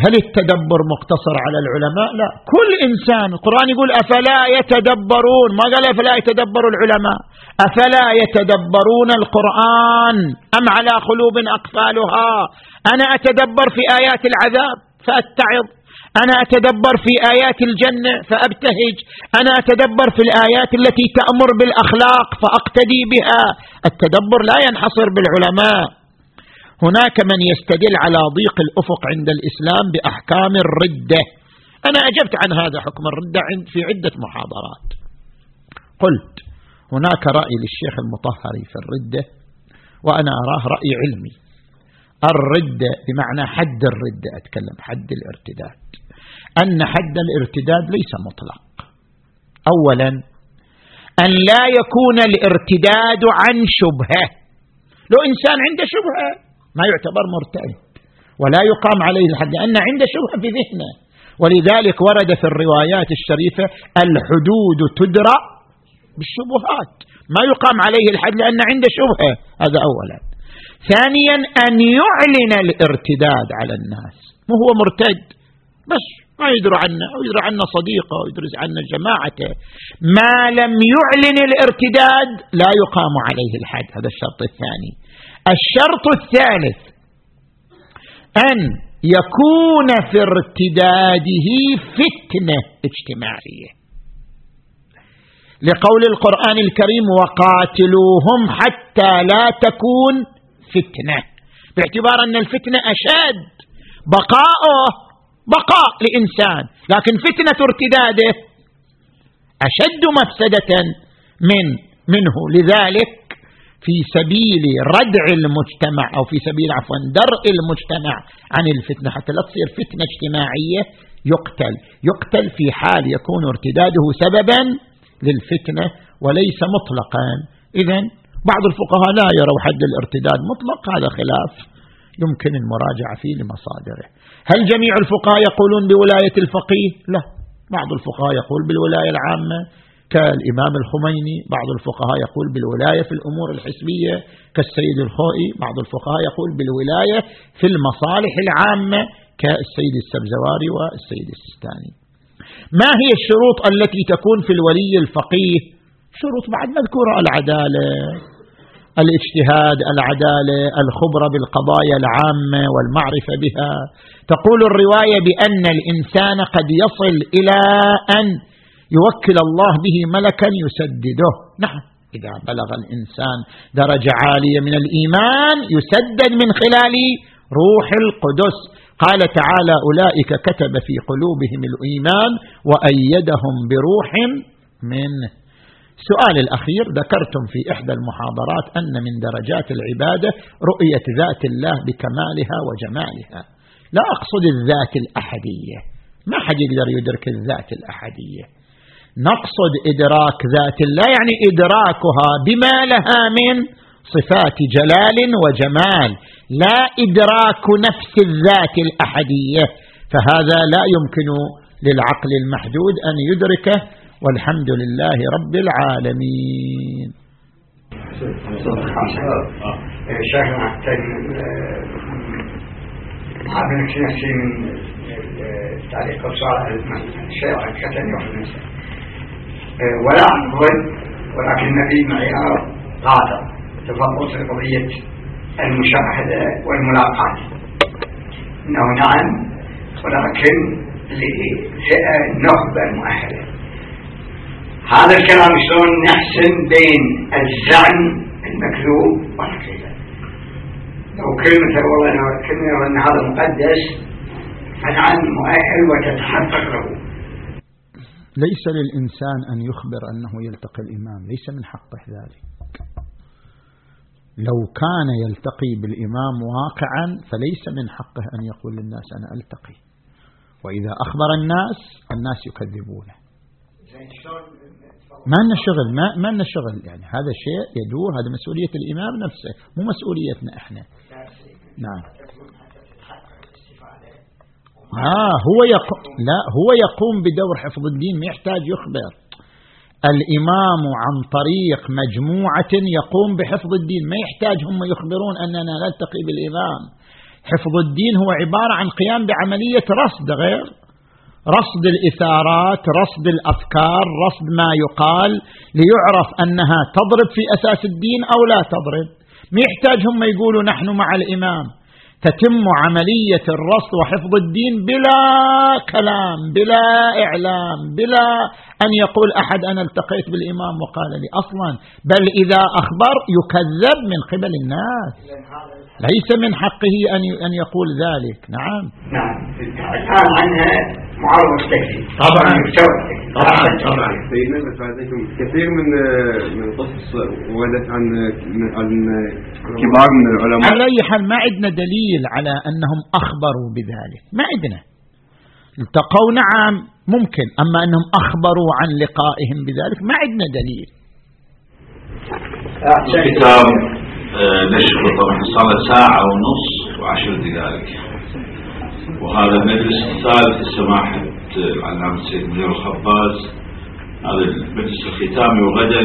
هل التدبر مقتصر على العلماء؟ لا. كل إنسان القرآن يقول أفلا يتدبرون؟ ما قال أفلا يتدبر العلماء؟ أفلا يتدبرون القرآن أم على قلوب أقفالها؟ أنا أتدبر في آيات العذاب فأتعظ. أنا أتدبر في آيات الجنة فأبتهج. أنا أتدبر في الآيات التي تأمر بالأخلاق فأقتدي بها. التدبر لا ينحصر بالعلماء. هناك من يستدل على ضيق الأفق عند الإسلام بأحكام الردة. أنا أجبت عن هذا حكم الردة في عدة محاضرات. قلت هناك رأي للشيخ المطهري في الردة وأنا أراه رأي علمي. الردة بمعنى حد الردة أتكلم حد الارتداد. أن حد الارتداد ليس مطلق. أولا أن لا يكون الارتداد عن شبهة. لو إنسان عنده شبهة ما يعتبر مرتد ولا يقام عليه الحد لأن عنده شبهة في ذهنه. ولذلك ورد في الروايات الشريفة الحدود تدرى بالشبهات. ما يقام عليه الحد لأن عنده شبهة. هذا أولا. ثانيا أن يعلن الارتداد على الناس. مو هو مرتد بس ما يدري عنه أو يدري عنه صديقه أو يدري عنه جماعته. ما لم يعلن الارتداد لا يقام عليه الحد. هذا الشرط الثاني. الشرط الثالث أن يكون في ارتداده فتنة اجتماعية. لقول القرآن الكريم وقاتلوهم حتى لا تكون فتنة. باعتبار أن الفتنة أشد. بقاؤه بقاء لإنسان لكن فتنة ارتداده أشد مفسدة من منه. لذلك في سبيل ردع المجتمع أو في سبيل عفوا درء المجتمع عن الفتنة حتى لا تصير فتنة اجتماعية يقتل. يقتل في حال يكون ارتداده سببا للفتنة وليس مطلقا. إذا بعض الفقهاء لا يروا حد الارتداد مطلق هذا خلاف يمكن المراجعة فيه لمصادره. هل جميع الفقهاء يقولون بولاية الفقيه؟ لا. بعض الفقهاء يقول بالولاية العامة كالإمام الخميني بعض الفقهاء يقول بالولاية في الأمور الحسبية كالسيد الخوئي بعض الفقهاء يقول بالولاية في المصالح العامة كالسيد السبزواري والسيد السيستاني. ما هي الشروط التي تكون في الولي الفقيه؟ شروط بعد مذكورة العدالة. الاجتهاد العدالة الخبرة بالقضايا العامة والمعرفة بها. تقول الرواية بأن الإنسان قد يصل إلى أن يوكل الله به ملكا يسدده. نعم إذا بلغ الإنسان درجة عالية من الإيمان يسدد من خلال روح القدس. قال تعالى أولئك كتب في قلوبهم الإيمان وأيدهم بروح منه السؤال الأخير ذكرتم في إحدى المحاضرات أن من درجات العبادة رؤية ذات الله بكمالها وجمالها. لا أقصد الذات الأحدية ما حد يقدر يدرك الذات الأحدية. نقصد إدراك ذات الله يعني إدراكها بما لها من صفات جلال وجمال لا إدراك نفس الذات الأحدية. فهذا لا يمكن للعقل المحدود أن يدركه والحمد لله رب العالمين شيخنا من ولا أقول ولكن في معيار قادر تفضل في قضية المشاهدة والملاقاة انه نعم ولكن لفئة النخبة المؤهلة هذا الكلام شلون نحسن بين الزعم المكذوب والحقيقة لو كلمة والله كلمة أن هذا مقدس فنعم مؤهل وتتحقق له. ليس للإنسان أن يخبر أنه يلتقي الإمام ليس من حقه ذلك. لو كان يلتقي بالإمام واقعا فليس من حقه أن يقول للناس أنا ألتقي. وإذا أخبر الناس الناس يكذبونه. ما لنا شغل ما, ما لنا شغل. يعني هذا شيء يدور هذا مسؤولية الإمام نفسه مو مسؤوليتنا إحنا. نعم. آه هو يقوم لا هو يقوم بدور حفظ الدين ما يحتاج يخبر. الإمام عن طريق مجموعة يقوم بحفظ الدين ما يحتاج هم يخبرون أننا نلتقي بالإمام. حفظ الدين هو عبارة عن قيام بعملية رصد غير. رصد الإثارات رصد الأفكار رصد ما يقال ليعرف أنها تضرب في أساس الدين أو لا تضرب. ما يحتاج هم يقولوا نحن مع الإمام. تتم عملية الرصد وحفظ الدين بلا كلام بلا إعلام بلا أن يقول أحد أنا التقيت بالإمام وقال لي أصلا بل إذا أخبر يكذب من قبل الناس. ليس من حقه أن أن يقول ذلك. نعم. نعم. الآن عنها معارضة التكفير طبعا. طبعا. طبعا. سيدنا كثير من من قصص وردت عن عن كبار من العلماء. على أي حال ما عندنا دليل على أنهم أخبروا بذلك. ما عندنا. التقوا نعم ممكن. أما أنهم أخبروا عن لقائهم بذلك ما عندنا دليل. الكتاب آه، نشر طبعا صار ساعة ونص وعشر دقائق. وهذا المجلس الثالث لسماحة العلامة السيد منير الخباز. هذا المجلس الختامي وغدا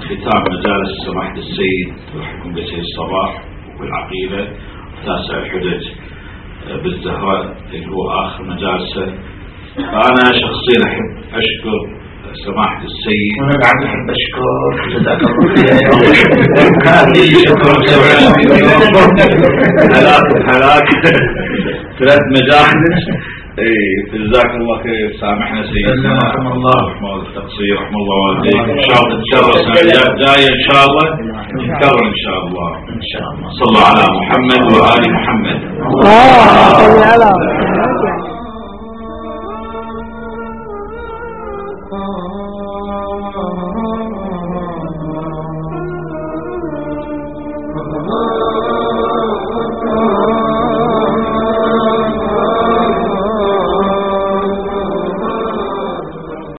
ختام مجالس سماحة السيد الحكم بسيد الصباح والعقيدة. وتاسع الحجج آه، بالزهراء اللي هو آخر مجالسه. فأنا شخصيا أحب أشكر سماحة السيد. أنا بعد أحب أشكر. جزاك الله خير هلاك هلاك. ثلاث مجالس. اي جزاك الله خير. سامحنا سيدنا رحم الله. رحم الله. التقصير رحم الله والديك إن شاء الله تتكرر السنة الجايه إن شاء الله. نتكرر إن شاء الله. إن شاء الله. صلوا على محمد وآل محمد. آه على